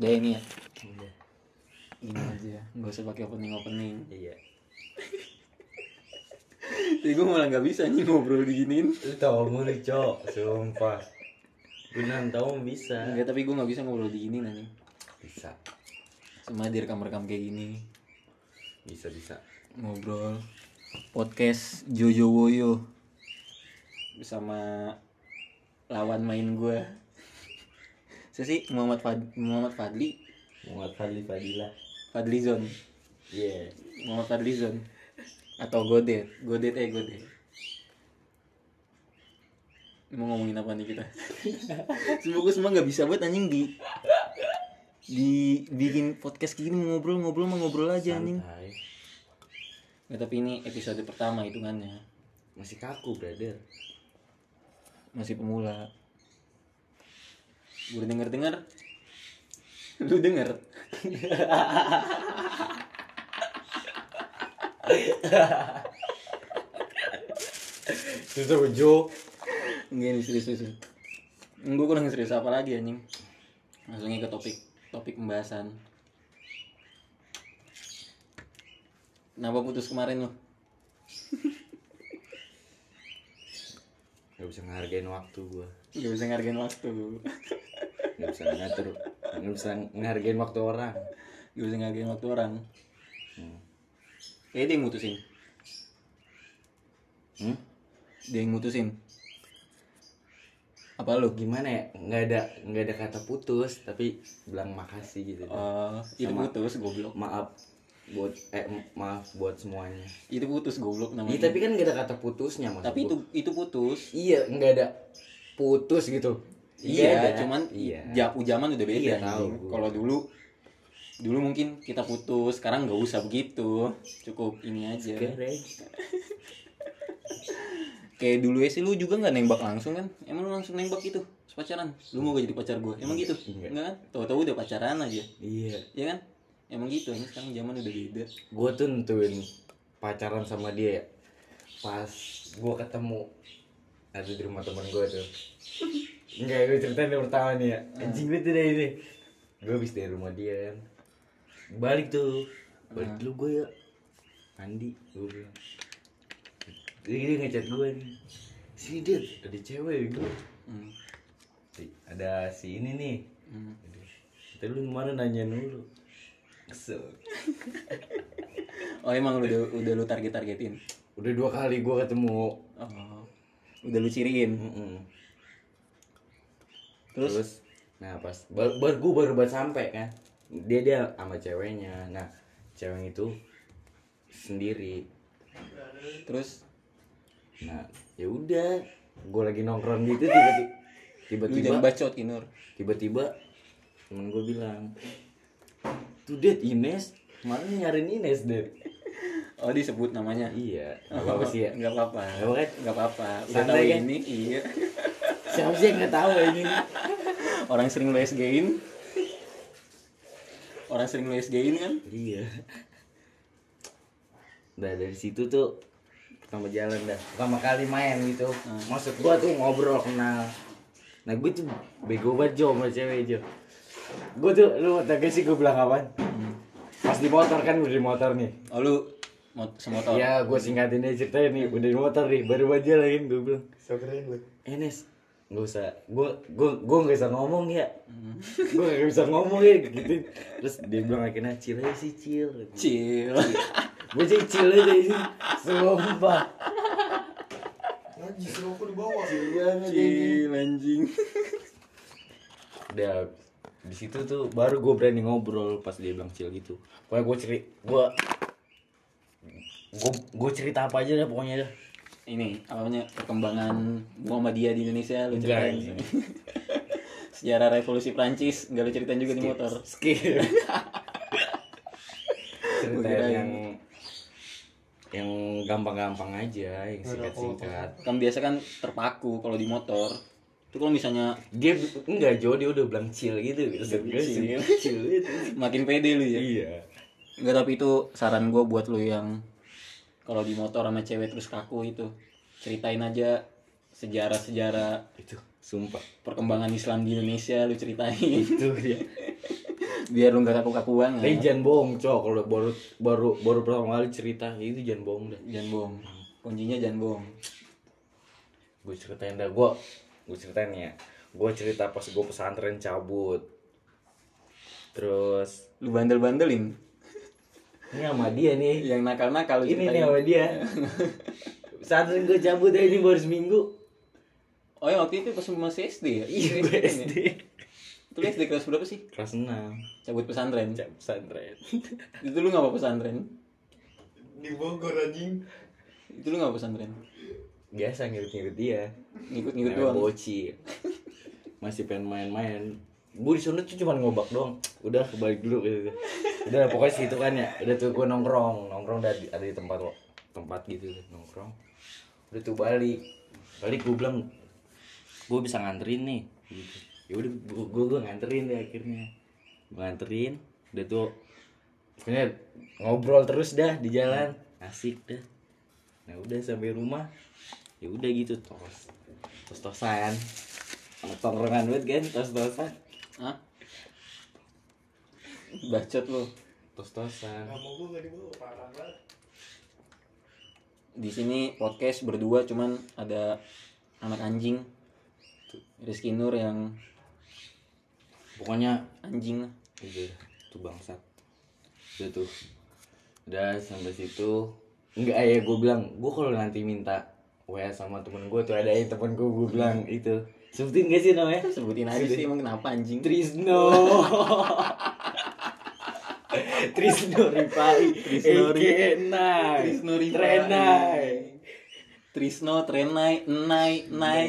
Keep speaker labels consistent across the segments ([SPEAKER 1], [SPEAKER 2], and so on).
[SPEAKER 1] Udah ini ya.
[SPEAKER 2] Udah.
[SPEAKER 1] Gini aja. Gak usah pakai opening opening.
[SPEAKER 2] Iya.
[SPEAKER 1] Tapi gue malah nggak bisa nih ngobrol diginiin.
[SPEAKER 2] Lu tau mulu, Cok. Sumpah. Beneran tau bisa.
[SPEAKER 1] Enggak, tapi gue nggak bisa ngobrol diginiin anjing.
[SPEAKER 2] Bisa.
[SPEAKER 1] Cuma direkam-rekam kayak gini.
[SPEAKER 2] Bisa, bisa.
[SPEAKER 1] Ngobrol. Podcast Jojo Woyo. Bersama lawan main gue. Saya sih Muhammad, Fad Muhammad Fadli.
[SPEAKER 2] Muhammad Fadli Fadila.
[SPEAKER 1] Fadlizon.
[SPEAKER 2] Iya.
[SPEAKER 1] Muhammad Fadlizon. Atau Godet. Godet eh Godet. Mau ngomongin apa nih kita? semua gue semua nggak bisa buat anjing di di bikin podcast gini mau ngobrol ngobrol mau ngobrol aja anjing.
[SPEAKER 2] Santai.
[SPEAKER 1] Nggak, tapi ini episode pertama hitungannya
[SPEAKER 2] Masih kaku, brother.
[SPEAKER 1] masih pemula. Gue denger dengar, lu denger.
[SPEAKER 2] Itu Jo.
[SPEAKER 1] Enggak ini serius serius. Gue kurang serius apa lagi anjing. Langsung ke topik topik pembahasan. Kenapa putus kemarin lo?
[SPEAKER 2] Gak bisa ngehargain waktu gua.
[SPEAKER 1] Gak bisa ngargain waktu.
[SPEAKER 2] Gak bisa ngatur. Gak bisa ngehargain waktu orang.
[SPEAKER 1] Gak bisa ngargain waktu orang.
[SPEAKER 2] Hmm.
[SPEAKER 1] Kayaknya dia yang mutusin.
[SPEAKER 2] Hmm?
[SPEAKER 1] Dia yang mutusin. Apa lu?
[SPEAKER 2] Gimana ya? Nggak ada nggak ada kata putus, tapi bilang makasih gitu.
[SPEAKER 1] Oh, itu
[SPEAKER 2] Sama-
[SPEAKER 1] putus goblok.
[SPEAKER 2] Maaf buat eh maaf buat semuanya.
[SPEAKER 1] Itu putus goblok namanya.
[SPEAKER 2] Iya tapi kan gak ada kata putusnya mas.
[SPEAKER 1] Tapi itu itu putus.
[SPEAKER 2] iya nggak ada putus gitu.
[SPEAKER 1] Iya,
[SPEAKER 2] ada.
[SPEAKER 1] cuman
[SPEAKER 2] iya.
[SPEAKER 1] japu zaman udah beda.
[SPEAKER 2] Iya, tahu.
[SPEAKER 1] Kalau dulu dulu mungkin kita putus, sekarang nggak usah begitu. Cukup ini aja. Kayak dulu ya sih lu juga nggak nembak langsung kan? Emang lu langsung nembak gitu? Pacaran. Lu mau gak jadi pacar gue? Emang gitu?
[SPEAKER 2] Enggak.
[SPEAKER 1] Enggak kan? Tahu-tahu udah pacaran aja.
[SPEAKER 2] Iya.
[SPEAKER 1] Ya kan? Emang gitu. Ini sekarang zaman udah beda.
[SPEAKER 2] Gue tuh nentuin pacaran sama dia ya. Pas gue ketemu ada di rumah teman gue tuh. Enggak, gue ceritain yang pertama nih ya. Anjing gue tuh ini. Gue habis dari rumah dia kan. Balik tuh. Balik dulu gue ya. Mandi, gue bilang. Jadi dia ngechat gue nih. Sini dia ada cewek gue.
[SPEAKER 1] Hmm.
[SPEAKER 2] Ada si ini nih.
[SPEAKER 1] Hmm.
[SPEAKER 2] Tapi lu ke mana nanya dulu. Kesel.
[SPEAKER 1] Oh emang udah udah lu target targetin.
[SPEAKER 2] Udah dua kali gue ketemu.
[SPEAKER 1] Oh. Udah lu ciriin.
[SPEAKER 2] Mm-mm.
[SPEAKER 1] Terus,
[SPEAKER 2] Terus, nah pas baru, baru gue baru buat sampai kan, dia dia sama ceweknya. Nah cewek itu sendiri.
[SPEAKER 1] terus
[SPEAKER 2] Nah ya udah, gue lagi nongkrong gitu tiba-tiba tiba-tiba
[SPEAKER 1] bacot Kinur.
[SPEAKER 2] tiba-tiba temen gue bilang, tuh det Ines, mana nyariin Ines det?
[SPEAKER 1] Oh disebut namanya.
[SPEAKER 2] Iya, nggak apa-apa sih ya.
[SPEAKER 1] Nggak apa-apa.
[SPEAKER 2] Nggak
[SPEAKER 1] apa-apa. Udah tahu ini, iya.
[SPEAKER 2] Siapa sih yang nggak tahu ini?
[SPEAKER 1] Orang sering lu SG-in. Orang sering lu SG-in kan?
[SPEAKER 2] Iya. Nah dari situ tuh pertama jalan dah, pertama kali main gitu. Maksud gua tuh ngobrol kenal. Nah gue tuh bego banget Jo sama cewek Jo. Gue tuh lu tau gak sih gue bilang apaan? Pas di motor kan udah di motor nih.
[SPEAKER 1] Oh lu semotor.
[SPEAKER 2] Ya gue singkatin aja ceritanya nih udah di motor nih baru aja lagi gue bilang. So keren lu. Enes nggak usah. Gue gue gue nggak bisa ngomong ya. Gue nggak bisa ngomong ya gitu. Terus dia bilang akhirnya cil aja sih cil
[SPEAKER 1] Cil.
[SPEAKER 2] gue sih chill aja ini sumpah.
[SPEAKER 3] Justru aku di bawah.
[SPEAKER 1] Cil anjing.
[SPEAKER 2] udah di situ tuh baru gue berani ngobrol pas dia bilang chill gitu. Pokoknya gue ceri gue gue gue cerita apa aja dah pokoknya dah
[SPEAKER 1] Ini apa namanya perkembangan Muhammadiyah di Indonesia lu ceritain. Sejarah revolusi Prancis enggak lu ceritain juga di motor.
[SPEAKER 2] skip. Cerita yang yang gampang-gampang aja yang singkat-singkat.
[SPEAKER 1] Kan biasa kan terpaku kalau di motor. Itu kalau misalnya
[SPEAKER 2] dia enggak Jo dia udah bilang chill gitu.
[SPEAKER 1] Chill.
[SPEAKER 2] gitu.
[SPEAKER 1] Makin pede lu ya.
[SPEAKER 2] iya.
[SPEAKER 1] Enggak tapi itu saran gue buat lu yang kalau di motor sama cewek terus kaku itu. Ceritain aja sejarah-sejarah
[SPEAKER 2] itu sumpah.
[SPEAKER 1] perkembangan Islam di Indonesia lu ceritain.
[SPEAKER 2] Itu dia
[SPEAKER 1] biar lu nggak kaku-kaku banget
[SPEAKER 2] Tapi jangan bohong cok. Kalau baru baru baru pertama kali cerita itu jangan bohong dah.
[SPEAKER 1] jangan bohong kuncinya jangan bohong
[SPEAKER 2] Gue ceritain dah. Gue gue ceritain ya. Gue cerita pas gue pesantren cabut. Terus
[SPEAKER 1] lu bandel-bandelin
[SPEAKER 2] ini sama dia nih.
[SPEAKER 1] yang nakal-nakal
[SPEAKER 2] Ini
[SPEAKER 1] ceritain.
[SPEAKER 2] nih sama dia. Pesantren gue cabut aja ini baru seminggu.
[SPEAKER 1] oh ya waktu itu pas masih SD ya
[SPEAKER 2] Iya
[SPEAKER 1] ya?
[SPEAKER 2] SD.
[SPEAKER 1] itu lu SD kelas berapa sih
[SPEAKER 2] Kelas 6
[SPEAKER 1] cabut pesantren
[SPEAKER 2] pesantren.
[SPEAKER 1] itu lu nggak apa pesantren
[SPEAKER 2] Di Bogor anjing.
[SPEAKER 1] itu lu nggak apa pesantren
[SPEAKER 2] Biasa ngikut-ngikut dia.
[SPEAKER 1] ngikut-ngikut doang
[SPEAKER 2] bocil masih pengen main-main gue di sana tuh cuma ngobak doang. Udah balik dulu gitu udah pokoknya situ kan ya. Udah tuh gue nongkrong. Nongkrong ada di, ada di tempat tempat gitu nongkrong. Udah tuh balik. Balik gue bilang gue bisa nganterin nih. Gitu. Ya udah gue gue nganterin deh akhirnya. Gue nganterin. Udah tuh pokoknya ngobrol terus dah di jalan. Asik dah. Nah udah sampai rumah. Ya udah gitu tos. Tos tosan tongkrongan banget kan tos tosan
[SPEAKER 1] Hah? bacot lu.
[SPEAKER 2] Tos tosan
[SPEAKER 1] di sini podcast berdua cuman ada anak anjing. Rizky Nur yang
[SPEAKER 2] pokoknya
[SPEAKER 1] anjing. Lah
[SPEAKER 2] udah tuh bangsat. Udah tuh. Udah sampai situ. Enggak ya gue bilang gue kalau nanti minta wa sama temen gue tuh ada yang temen gue gue bilang itu sebutin gak sih namanya?
[SPEAKER 1] Sebutin aja sih emang kenapa anjing.
[SPEAKER 2] Trisno. Trisno Rifai
[SPEAKER 1] Trisno Ri-
[SPEAKER 2] Ekenai
[SPEAKER 1] Trisno Rifai.
[SPEAKER 2] Trenai.
[SPEAKER 1] Trisno Trenai Nai Nai.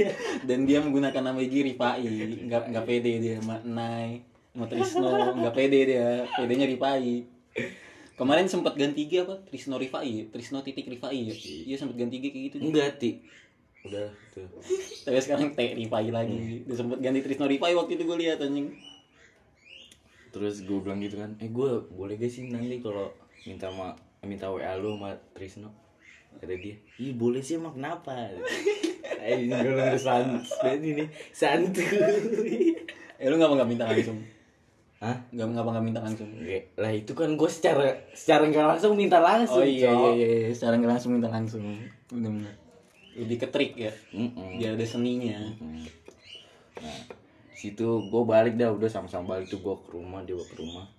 [SPEAKER 1] Dan dia menggunakan nama Igi Rifai nggak nggak pede dia sama Nai sama Trisno. Nggak pede dia pedenya Rifai kemarin sempat ganti G apa? Trisno Rifai Trisno titik Rifai ya? Iya sempat ganti G kayak gitu
[SPEAKER 2] enggak ti udah tuh.
[SPEAKER 1] Tapi sekarang T Rifai lagi. Dia sempat ganti Trisno Rifai waktu itu gue lihat anjing.
[SPEAKER 2] Terus gue bilang gitu kan eh gue boleh gak sih nanti kalau minta ma minta wa lu sama Trisno? Kata dia iya boleh sih emang kenapa? Eh ini gue udah santuy ini santuy
[SPEAKER 1] eh lu ngapa nggak minta langsung?
[SPEAKER 2] Hah?
[SPEAKER 1] nggak ngapa nggak minta langsung?
[SPEAKER 2] Nggak, lah itu kan gue secara secara nggak langsung minta langsung
[SPEAKER 1] oh iya
[SPEAKER 2] Cok.
[SPEAKER 1] iya iya secara nggak langsung minta langsung. Benar-benar lebih ke trik ya
[SPEAKER 2] Mm-mm.
[SPEAKER 1] biar ada seninya
[SPEAKER 2] Hmm. Nah, situ gue balik dah udah sama-sama balik tuh gue ke rumah dia ke rumah.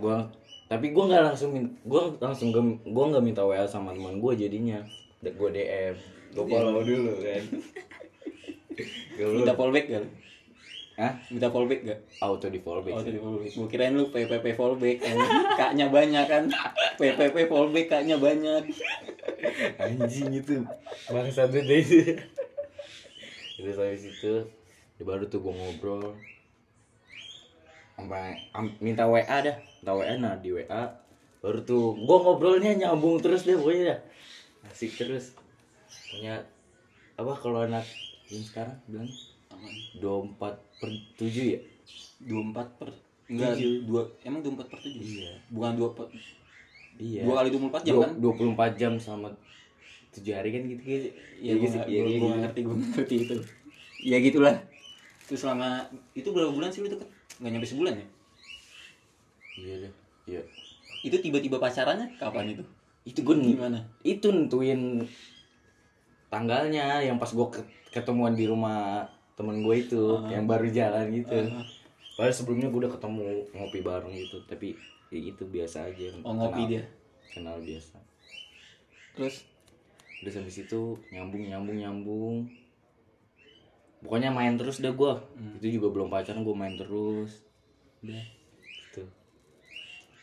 [SPEAKER 2] Gue tapi gue nggak langsung gue langsung gue nggak minta wa sama teman gue jadinya gue dm gue follow dulu kan
[SPEAKER 1] minta fallback lu?
[SPEAKER 2] Hah?
[SPEAKER 1] minta fallback gak
[SPEAKER 2] auto di follow
[SPEAKER 1] Oh,
[SPEAKER 2] back
[SPEAKER 1] tadi fallback. Gue kirain lu PPP fallback. Kaknya banyak kan. PPP fallback kaknya banyak.
[SPEAKER 2] anjing itu bangsa deh itu terus habis itu dia baru tuh gue ngobrol sampai am- minta wa dah minta wa nah di wa baru tuh gue ngobrolnya nyambung terus deh pokoknya dah asik terus punya apa kalau anak yang sekarang bilang dua empat per tujuh ya?
[SPEAKER 1] 24 per enggak
[SPEAKER 2] Tujuh.
[SPEAKER 1] dua emang 24 per 7
[SPEAKER 2] Iya.
[SPEAKER 1] bukan 2 per
[SPEAKER 2] iya.
[SPEAKER 1] dua kali 24 jam kan?
[SPEAKER 2] dua puluh empat jam sama tujuh hari kan gitu gitu
[SPEAKER 1] iya gue
[SPEAKER 2] gitu
[SPEAKER 1] nggak
[SPEAKER 2] iya,
[SPEAKER 1] gue
[SPEAKER 2] iya,
[SPEAKER 1] gue
[SPEAKER 2] gitu.
[SPEAKER 1] ngerti gue ngerti itu. Ya gitulah. Terus selama itu berapa bulan sih lu deket? Nggak nyampe sebulan ya?
[SPEAKER 2] Iya deh iya.
[SPEAKER 1] Itu tiba-tiba pacarannya kapan itu?
[SPEAKER 2] Itu gue
[SPEAKER 1] gimana?
[SPEAKER 2] itu nentuin tanggalnya yang pas gue ketemuan di rumah temen gue itu
[SPEAKER 1] Ah.
[SPEAKER 2] yang baru jalan gitu.
[SPEAKER 1] Ah.
[SPEAKER 2] padahal sebelumnya gue udah ketemu ngopi bareng gitu tapi ya itu biasa aja.
[SPEAKER 1] Oh ngopi
[SPEAKER 2] Kenal-
[SPEAKER 1] dia?
[SPEAKER 2] Kenal biasa.
[SPEAKER 1] Terus?
[SPEAKER 2] Udah sampai situ nyambung nyambung nyambung. Pokoknya main terus dah gue
[SPEAKER 1] Hmm.
[SPEAKER 2] itu juga belum pacaran gue main terus. Udah. Gitu.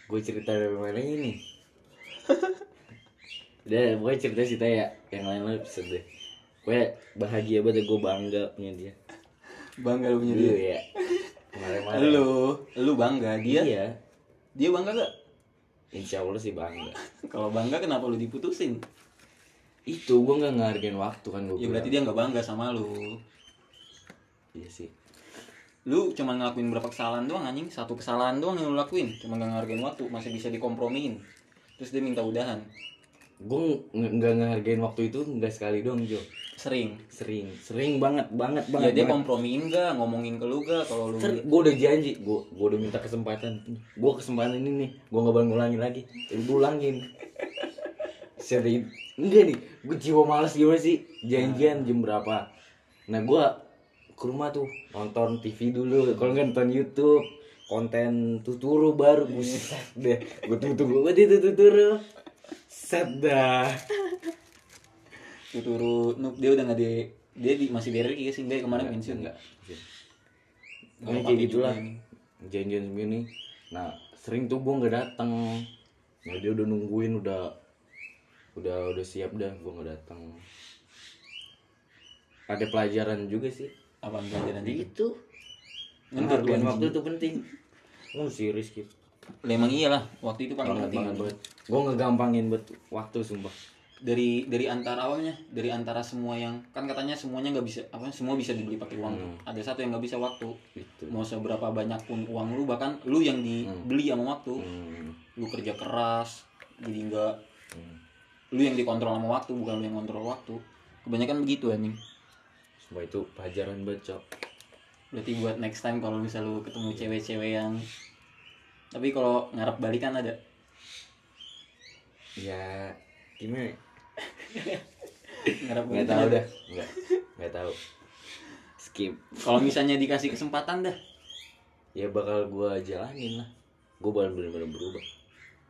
[SPEAKER 2] Gue cerita dari mana ini? Udah pokoknya cerita cerita ya. Yang lain lain bisa deh. Gue bahagia banget gue bangga punya dia
[SPEAKER 1] bangga lu punya dia
[SPEAKER 2] ya
[SPEAKER 1] lu lu bangga dia?
[SPEAKER 2] Iya.
[SPEAKER 1] Dia bangga gak
[SPEAKER 2] insya Allah sih bangga.
[SPEAKER 1] Kalau bangga kenapa lu diputusin?
[SPEAKER 2] Itu gue nggak ngehargain waktu kan gue
[SPEAKER 1] ya berarti dia nggak bangga sama lu.
[SPEAKER 2] Iya sih.
[SPEAKER 1] Lu cuma ngelakuin berapa kesalahan doang anjing? Satu kesalahan doang yang lu lakuin. Cuma gak ngehargain waktu masih bisa dikompromiin. Terus dia minta udahan.
[SPEAKER 2] Gue nggak ngehargain waktu itu nggak sekali doang Jo
[SPEAKER 1] sering.
[SPEAKER 2] Sering. Sering banget banget
[SPEAKER 1] ya
[SPEAKER 2] banget
[SPEAKER 1] dia
[SPEAKER 2] banget.
[SPEAKER 1] kompromiin gak ngomongin ke lu gak kalau lu
[SPEAKER 2] gue udah janji gue gue udah minta kesempatan. Gue kesempatan ini nih gue nggak bakal ngulangin lagi. Gue ulangin. Sering enggak nih gue jiwa malas gimana sih? Janjian jam berapa? Nah gue ke rumah tuh nonton TV dulu. Kalau nggak nonton YouTube konten tuturu baru. Buset deh gue tunggu gue itu tuturu set dah
[SPEAKER 1] tuturu Noob dia udah nggak di dia di, masih di RRI sih enggak kemarin pensiun.
[SPEAKER 2] enggak
[SPEAKER 1] Nggak
[SPEAKER 2] Ini kayak gitulah janjian segini nah sering tuh gue nggak datang nah dia udah nungguin udah udah udah siap dah gue nggak datang ada pelajaran juga sih.
[SPEAKER 1] Apa pelajaran
[SPEAKER 2] Jadi
[SPEAKER 1] itu
[SPEAKER 2] itu menghargai
[SPEAKER 1] lu,
[SPEAKER 2] waktu itu penting. Oh serius gitu
[SPEAKER 1] emang iyalah waktu itu paling penting
[SPEAKER 2] gue ngegampangin buat waktu sumpah
[SPEAKER 1] dari dari antara awalnya dari antara semua yang kan katanya semuanya nggak bisa apa semua bisa dibeli pakai uang.
[SPEAKER 2] Hmm.
[SPEAKER 1] ada satu yang nggak bisa waktu.
[SPEAKER 2] Gitu.
[SPEAKER 1] Mau seberapa banyak pun uang lu bahkan lu yang dibeli sama waktu.
[SPEAKER 2] Hmm.
[SPEAKER 1] lu kerja keras jadi nggak
[SPEAKER 2] Hmm.
[SPEAKER 1] lu yang dikontrol sama waktu bukan lu yang kontrol waktu. Kebanyakan begitu anjing.
[SPEAKER 2] Semua itu pelajaran banget cok
[SPEAKER 1] berarti buat next time kalau misal lu ketemu cewek-cewek yang tapi kalau ngarep balikan ada?
[SPEAKER 2] Ya gimana
[SPEAKER 1] ngarep
[SPEAKER 2] nggak tahu dah. Nggak. Nggak tahu. Skip.
[SPEAKER 1] Kalau misalnya dikasih kesempatan dah.
[SPEAKER 2] Ya bakal gua jalanin lah. Gua bakal bener-bener berubah.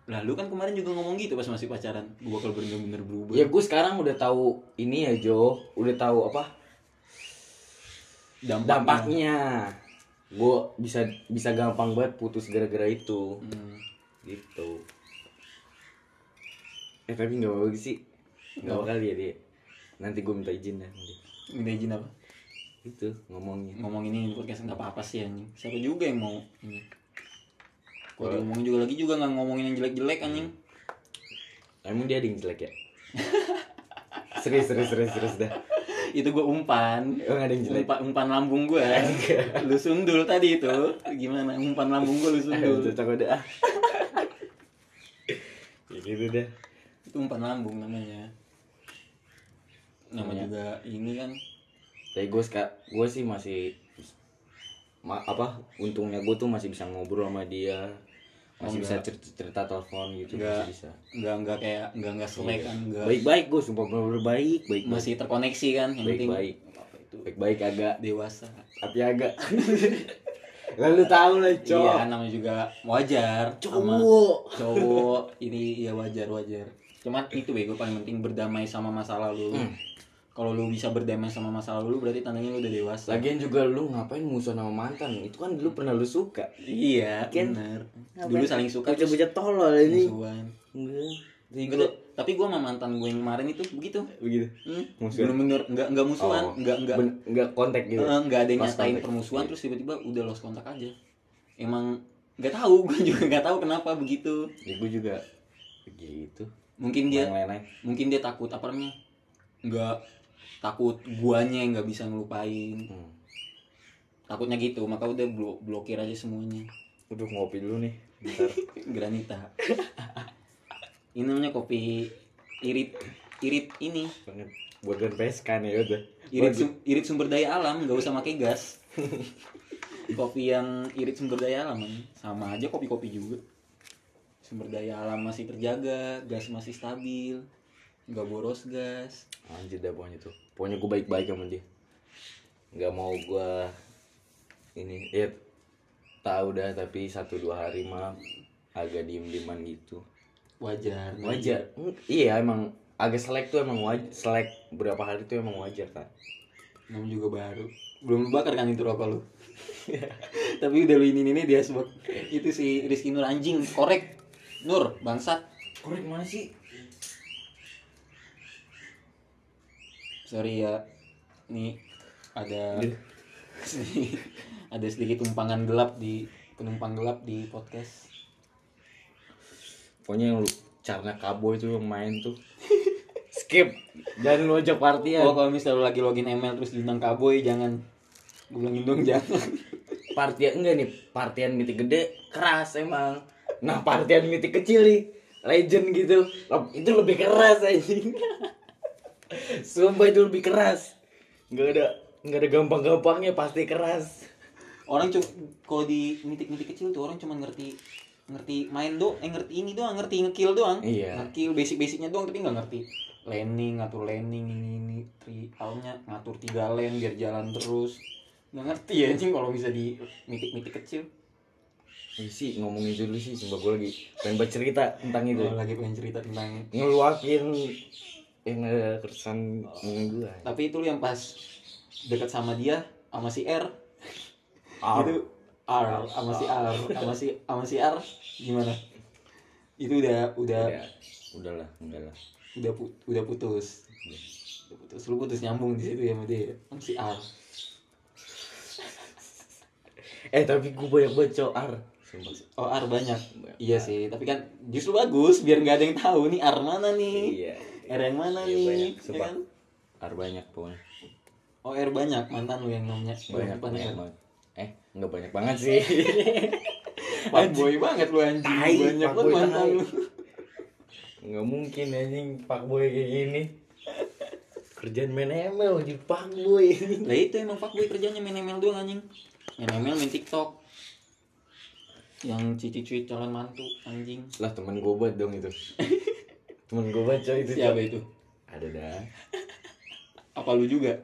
[SPEAKER 1] Lah lu kan kemarin juga ngomong gitu pas masih pacaran. Gua bakal bener-bener berubah.
[SPEAKER 2] Ya gue sekarang udah tahu ini ya Jo. Udah tahu apa?
[SPEAKER 1] Dampaknya,
[SPEAKER 2] dampaknya. Gue bisa bisa gampang banget putus gara-gara itu.
[SPEAKER 1] Hmm.
[SPEAKER 2] gitu. Eh tapi nggak apa sih nggak bakal ya dia nanti gue minta izin dah nanti.
[SPEAKER 1] minta izin apa?
[SPEAKER 2] Itu ngomongnya.
[SPEAKER 1] Ngomong ini podcast nggak apa-apa sih anjing. Siapa juga yang mau ini? Kalau diomongin juga lagi juga nggak ngomongin yang jelek-jelek anjing.
[SPEAKER 2] Emang dia ada yang jelek ya? Serius serius serius serius dah.
[SPEAKER 1] Itu gue umpan.
[SPEAKER 2] Emang ada yang jelek?
[SPEAKER 1] Umpan, umpan lambung gue lu sundul tadi itu. Gimana? Umpan lambung gue lu sundul.
[SPEAKER 2] Cocok udah. Ah. ya gitu dah
[SPEAKER 1] itu umpan lambung namanya nama juga ini kan.
[SPEAKER 2] Tapi gue gue sih masih ma apa untungnya gue tuh masih bisa ngobrol sama dia. Masih bisa cerita, cerita telepon gitu
[SPEAKER 1] Enggak.
[SPEAKER 2] masih bisa.
[SPEAKER 1] nggak nggak kayak nggak nggak selek kan nggak
[SPEAKER 2] baik baik gue sumpah bener baik baik baik
[SPEAKER 1] masih terkoneksi kan yang
[SPEAKER 2] baik
[SPEAKER 1] penting
[SPEAKER 2] baik baik baik agak.
[SPEAKER 1] Dewasa.
[SPEAKER 2] Tapi agak. Lalu tahu lah cowok.
[SPEAKER 1] iya namanya juga wajar
[SPEAKER 2] cowok.
[SPEAKER 1] cowok. Ini ya wajar wajar. Cuman itu bego paling penting berdamai sama masa lalu. Lu.
[SPEAKER 2] Hmm.
[SPEAKER 1] Kalau lu bisa berdamai sama masa lalu lu berarti tandanya lu udah dewasa.
[SPEAKER 2] Lagian juga lu ngapain musuh sama mantan? Itu kan dulu pernah lu suka.
[SPEAKER 1] Iya
[SPEAKER 2] Kan?
[SPEAKER 1] bener. Dulu saling suka terus
[SPEAKER 2] bocah tolol ini.
[SPEAKER 1] musuhan.
[SPEAKER 2] Enggak.
[SPEAKER 1] Enggak, tapi gue sama mantan gue yang kemarin itu begitu.
[SPEAKER 2] Begitu?
[SPEAKER 1] Hmm.
[SPEAKER 2] Musuhan?
[SPEAKER 1] bener-bener nggak nggak musuhan
[SPEAKER 2] Oh.
[SPEAKER 1] nggak nggak.
[SPEAKER 2] Ben- enggak kontak gitu?
[SPEAKER 1] Eh, nggak ada yang
[SPEAKER 2] Lost
[SPEAKER 1] nyatain
[SPEAKER 2] contact.
[SPEAKER 1] permusuhan terus tiba-tiba udah lost kontak aja. Emang nggak tahu gue juga nggak tahu kenapa begitu.
[SPEAKER 2] Ya gue juga begitu
[SPEAKER 1] mungkin dia mungkin dia takut apa namanya nggak takut guanya yang nggak bisa ngelupain.
[SPEAKER 2] Hmm.
[SPEAKER 1] takutnya gitu maka udah blo blokir aja semuanya.
[SPEAKER 2] Udah ngopi dulu nih bentar.
[SPEAKER 1] Granita. Ini namanya kopi irit irit ini.
[SPEAKER 2] Banget buat dan nih ya udah.
[SPEAKER 1] Irit sum- irit sumber daya alam nggak usah pakai gas. Kopi yang irit sumber daya alam sama aja kopi-kopi juga. Sumber daya alam masih terjaga gas masih stabil nggak boros gas
[SPEAKER 2] anjir dah pokoknya tuh. Pokoknya gue baik-baik sama dia. Nggak mau gue ini ya tahu dah tapi satu dua hari mah agak diem dieman gitu.
[SPEAKER 1] Wajar
[SPEAKER 2] wajar. Iya emang agak selek tuh emang wajar selek. Berapa hari tuh emang wajar kan
[SPEAKER 1] Namanya juga baru. Belum bakar kan itu rokok lu? Tapi udah lu ini ini dia sebut. Itu si Rizky Nur anjing. Korek. Nur bangsat
[SPEAKER 2] korek mana sih
[SPEAKER 1] sorry ya. Nih ada ada sedikit tumpangan gelap di penumpang gelap di podcast.
[SPEAKER 2] Pokoknya yang lu caranya kabo itu yang main tuh. Skip. Jangan lu ajak partian.
[SPEAKER 1] Oh kalau misalnya lu lagi login email terus diundang kaboy jangan. Gue bilangin dong jangan.
[SPEAKER 2] Partian enggak nih. Partian mitik gede keras emang. Nah partian mitik kecil nih. Legend gitu. Itu lebih keras anjing Sumpah itu lebih keras. Nggak ada nggak ada gampang-gampangnya pasti keras.
[SPEAKER 1] orang cuma kalau di mitik-mitik kecil tuh orang cuma ngerti ngerti main do eh ngerti ini doang ngerti ngekill doang
[SPEAKER 2] Iya.
[SPEAKER 1] ngekill basic-basicnya doang tapi nggak ngerti landing ngatur landing ini ini tri awalnya ngatur tiga lane biar jalan terus nggak ngerti ya anjing kalau bisa di mitik-mitik kecil
[SPEAKER 2] Ini sih ngomongin dulu sih, sumpah gue lagi pengen bercerita tentang itu.
[SPEAKER 1] Gua lagi pengen cerita tentang
[SPEAKER 2] Ngeluakin yang ada keresan gue.
[SPEAKER 1] tapi itu lu yang pas dekat sama dia sama si R
[SPEAKER 2] R.
[SPEAKER 1] itu R sama si R sama si sama si R gimana itu udah udah
[SPEAKER 2] Udah, udahlah, enggak lah.
[SPEAKER 1] udah pu- udah putus udah putus lu putus nyambung di situ ya sama dia sama si R
[SPEAKER 2] Eh tapi gue banyak banget cowok R.
[SPEAKER 1] Oh R banyak
[SPEAKER 2] Banyak.
[SPEAKER 1] iya sih tapi kan justru bagus biar nggak ada yang tahu nih R mana nih
[SPEAKER 2] Iya.
[SPEAKER 1] R yang mana
[SPEAKER 2] Iya,
[SPEAKER 1] nih
[SPEAKER 2] banyak.
[SPEAKER 1] ya kan
[SPEAKER 2] R banyak pokoknya.
[SPEAKER 1] oh R banyak mantan lu yang namanya
[SPEAKER 2] Banyak banget. Eh, enggak banyak banget sih.
[SPEAKER 1] Fuckboy banget lu anjing
[SPEAKER 2] Tai,
[SPEAKER 1] banyak banget mantan lu
[SPEAKER 2] Enggak mungkin anjing fuckboy kayak gini. Kerjaan main ML di fuckboy.
[SPEAKER 1] lah itu emang fuckboy kerjanya main ML doang anjing main ML main TikTok yang cici cuit calon mantu anjing
[SPEAKER 2] lah teman gue banget dong itu. teman gue coy itu.
[SPEAKER 1] siapa itu
[SPEAKER 2] Ada dah.
[SPEAKER 1] apa lu juga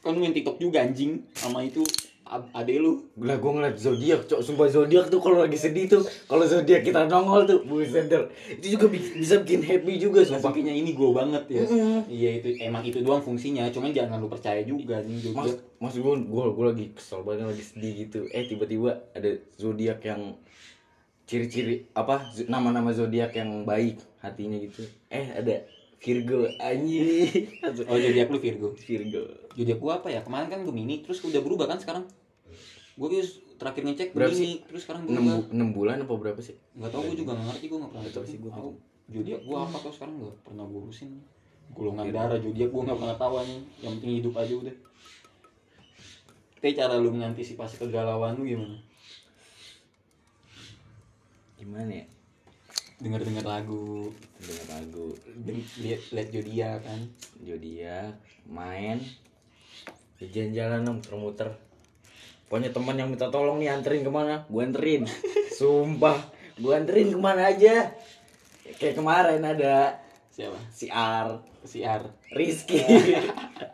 [SPEAKER 1] kan lu main TikTok juga anjing sama itu ade lu
[SPEAKER 2] Lah gue ngeliat zodiak, cok. Sumpah zodiak tuh kalau lagi sedih tuh, kalau zodiak kita nongol tuh, buset. Itu juga bi- bisa bikin happy juga, sumpah.
[SPEAKER 1] Sumpahnya ini gue banget ya iya itu emang itu doang fungsinya cuman jangan lu percaya juga
[SPEAKER 2] Mas,
[SPEAKER 1] juga
[SPEAKER 2] mas gue, gue, gue lagi kesel banget lagi sedih gitu. Eh tiba-tiba ada zodiak yang ciri-ciri apa nama-nama zodiak yang baik hatinya gitu. Eh ada Virgo anjing.
[SPEAKER 1] oh jadi lu Virgo?
[SPEAKER 2] Virgo.
[SPEAKER 1] jadi gua apa ya? Kemarin kan Gemini terus udah berubah kan sekarang? Gue guys terakhir ngecek
[SPEAKER 2] Berapa
[SPEAKER 1] Gemini terus sekarang
[SPEAKER 2] 6,
[SPEAKER 1] berubah.
[SPEAKER 2] 6 bulan apa berapa sih?
[SPEAKER 1] nggak tahu gue juga nggak ngerti gue nggak pernah
[SPEAKER 2] tahu sih gua.
[SPEAKER 1] zodiak gue apa tuh sekarang? Nggak pernah gue urusin. Golongan darah zodiak gue nggak pernah tahu nih yang penting hidup aja udah. Tapi cara lu mengantisipasi kegalauan lu gimana
[SPEAKER 2] Gimana ya?
[SPEAKER 1] dengar dengar lagu.
[SPEAKER 2] Dengar lagu.
[SPEAKER 1] Lihat lihat zodiak kan?
[SPEAKER 2] Zodiak main. Jalan-jalan dong muter-muter pokoknya teman yang minta tolong nih anterin ke mana? Gue anterin. Sumpah gue anterin ke mana aja? Kayak kemarin ada
[SPEAKER 1] siapa?
[SPEAKER 2] si R
[SPEAKER 1] si R
[SPEAKER 2] Rizky.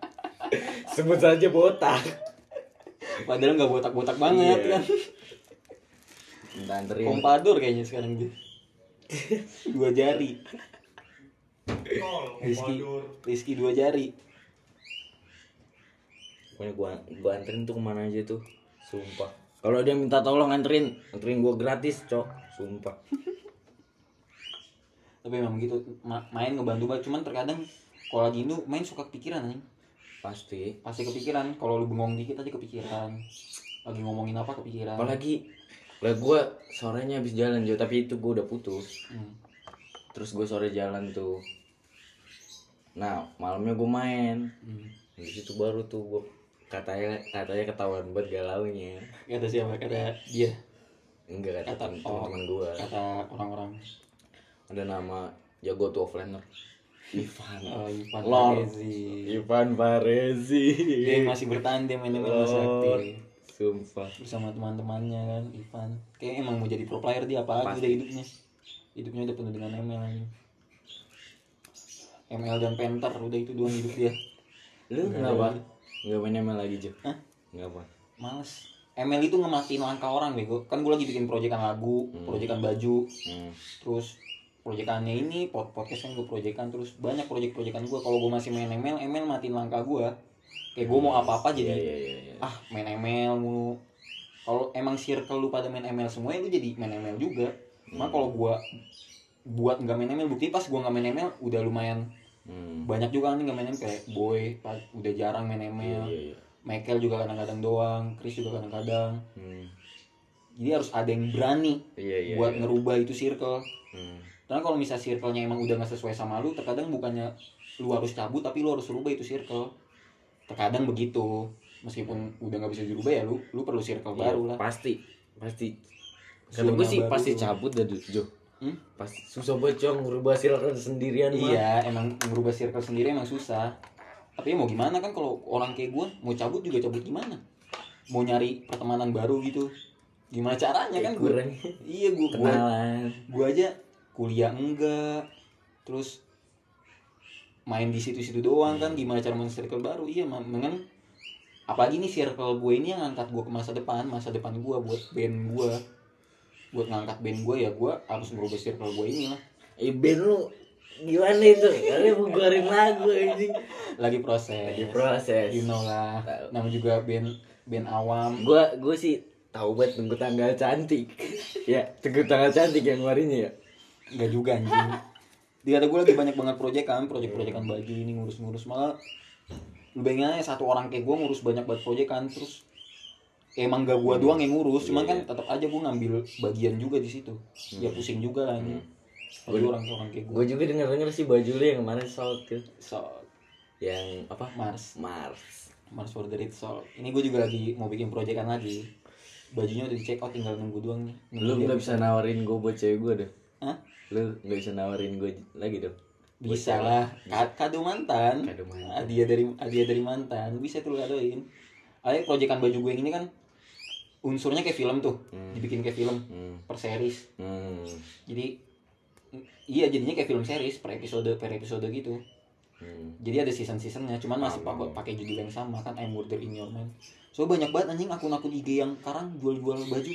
[SPEAKER 2] Sebut saja botak.
[SPEAKER 1] Padahal nggak botak botak banget
[SPEAKER 2] Iya.
[SPEAKER 1] kan
[SPEAKER 2] minta anterin.
[SPEAKER 1] Kayaknya sekarang dia. Dua jari. Rizky Rizky dua jari.
[SPEAKER 2] Pokoknya gue gue anterin tuh ke mana aja tuh. Sumpah. Kalau dia minta tolong anterin. Anterin gue gratis cok. Sumpah.
[SPEAKER 1] Tapi emang gitu ma- main ngebantu banget. Cuman terkadang kalau lagi lu main suka kepikiran anjing.
[SPEAKER 2] Pasti.
[SPEAKER 1] Pasti kepikiran. Kalau lu bengong dikit aja kepikiran. Lagi ngomongin apa kepikiran.
[SPEAKER 2] Apalagi lah gue sorenya habis jalan Jo. Tapi itu gue udah putus.
[SPEAKER 1] Hmm.
[SPEAKER 2] terus gue sore jalan tuh. Nah malamnya gue main.
[SPEAKER 1] Hmm.
[SPEAKER 2] di situ baru tuh gue katanya katanya ketahuan buat galaunya.
[SPEAKER 1] Kata siapa? Kata dia?
[SPEAKER 2] Enggak kata
[SPEAKER 1] Kata-
[SPEAKER 2] temen-
[SPEAKER 1] oh.
[SPEAKER 2] gue
[SPEAKER 1] kata orang-orang.
[SPEAKER 2] Ada nama jago tuh offlaner Ivan.
[SPEAKER 1] Oh, Ivan
[SPEAKER 2] Lord.
[SPEAKER 1] Parezi.
[SPEAKER 2] Ivan Parezi
[SPEAKER 1] dia masih bertahan dia main masih aktif
[SPEAKER 2] sumpah.
[SPEAKER 1] Bersama teman-temannya kan Ivan. Kayak emang mau jadi pro player dia apa
[SPEAKER 2] Pasti.
[SPEAKER 1] udah hidupnya. Hidupnya udah penuh dengan ML aja ML dan Penter udah itu doang hidup dia.
[SPEAKER 2] Lu kenapa? nggak main ML lagi Jo
[SPEAKER 1] Hah?
[SPEAKER 2] nggak apa
[SPEAKER 1] males ML itu ngematiin langkah orang bego. Kan gue lagi bikin proyekan lagu proyekan baju.
[SPEAKER 2] Hmm.
[SPEAKER 1] terus proyekannya ini pod podcast kan gue proyekan. Terus banyak proyek-proyekan gue kalau gue masih main ML ML matiin langkah gue kayak gue mau apa-apa
[SPEAKER 2] iya
[SPEAKER 1] jadi
[SPEAKER 2] iya iya iya.
[SPEAKER 1] ah main ML mulu kalau emang circle lu pada main ML semua ya lu jadi main ML juga cuma kalau gua buat nggak main ML bukti pas gua nggak main ML udah lumayan
[SPEAKER 2] hmm.
[SPEAKER 1] banyak juga kan nggak main ML kayak boy udah jarang main ML
[SPEAKER 2] iya iya
[SPEAKER 1] Michael juga kadang-kadang doang Chris juga kadang-kadang
[SPEAKER 2] hmm.
[SPEAKER 1] jadi harus ada yang berani
[SPEAKER 2] iya iya
[SPEAKER 1] buat
[SPEAKER 2] iya.
[SPEAKER 1] ngerubah itu circle
[SPEAKER 2] hmm.
[SPEAKER 1] karena kalau misalnya circle-nya emang udah nggak sesuai sama lu terkadang bukannya lu harus cabut tapi lu harus rubah itu circle terkadang begitu meskipun udah nggak bisa dirubah ya lu lu perlu circle
[SPEAKER 2] Iya,
[SPEAKER 1] baru lah
[SPEAKER 2] pasti pasti kata gue sih
[SPEAKER 1] baru.
[SPEAKER 2] pasti cabut dari Jo
[SPEAKER 1] Hmm?
[SPEAKER 2] Pas susah banget cong ngerubah circle sendirian mah.
[SPEAKER 1] Iya, emang merubah circle sendiri emang susah. Tapi ya mau gimana kan kalau orang kayak gue mau cabut juga cabut gimana? Mau nyari pertemanan baru gitu. Gimana caranya kan gue? Iya gue gue
[SPEAKER 2] kenalan.
[SPEAKER 1] gue aja kuliah enggak. Terus main di situ-situ doang kan gimana cara main circle baru? Iya, memang apalagi nih circle gue ini yang ngangkat gue ke masa depan, masa depan gue buat band gue. Buat ngangkat band gue ya gue harus merubah circle gue ini lah.
[SPEAKER 2] Eh Ben lu gimana itu? Kalian mau keluarin lagu anjing.
[SPEAKER 1] Lagi proses.
[SPEAKER 2] Di proses.
[SPEAKER 1] you know lah
[SPEAKER 2] Tahu.
[SPEAKER 1] nama juga band band awam
[SPEAKER 2] Gua gua sih tahu banget tunggu tanggal cantik. ya, tunggu tanggal cantik yang kemarinnya ya.
[SPEAKER 1] nggak juga anjing di kata gue lagi banyak banget proyekan proyek-proyekan baju ini ngurus-ngurus. Malah lu bayangin aja satu orang kayak gue ngurus banyak banget proyekan terus emang gak gue doang yang ngurus cuman kan tetap aja gue ngambil bagian juga di situ. Ya pusing juga lah ini Apalagi orang orang kayak gue
[SPEAKER 2] Gue juga denger-denger sih baju lu yang kemarin sold tuh.
[SPEAKER 1] so
[SPEAKER 2] Yang apa?
[SPEAKER 1] Mars.
[SPEAKER 2] Mars.
[SPEAKER 1] Mars for the Red Soul ini gue juga lagi mau bikin proyekan lagi. Bajunya udah dicek out tinggal nunggu doang nih. Nunggu
[SPEAKER 2] Lu nggak bisa nawarin gue buat cewek gue deh.
[SPEAKER 1] Hah?
[SPEAKER 2] Lu nggak bisa nawarin gue lagi dong. Buat
[SPEAKER 1] bisa lah Ka- kado mantan
[SPEAKER 2] Kado mantan.
[SPEAKER 1] hadiah dari hadiah dari mantan bisa tuh kadoin Ayo proyekan baju gue yang ini kan unsurnya kayak film tuh
[SPEAKER 2] Hmm.
[SPEAKER 1] dibikin kayak film
[SPEAKER 2] Hmm.
[SPEAKER 1] per series
[SPEAKER 2] Hmm.
[SPEAKER 1] jadi iya jadinya kayak film series per episode per episode gitu
[SPEAKER 2] Hmm.
[SPEAKER 1] jadi ada season seasonnya cuman masih pakai pakai judul yang sama kan I'm Murder in Your Mind so banyak banget anjing akun-akun IG yang sekarang jual-jual baju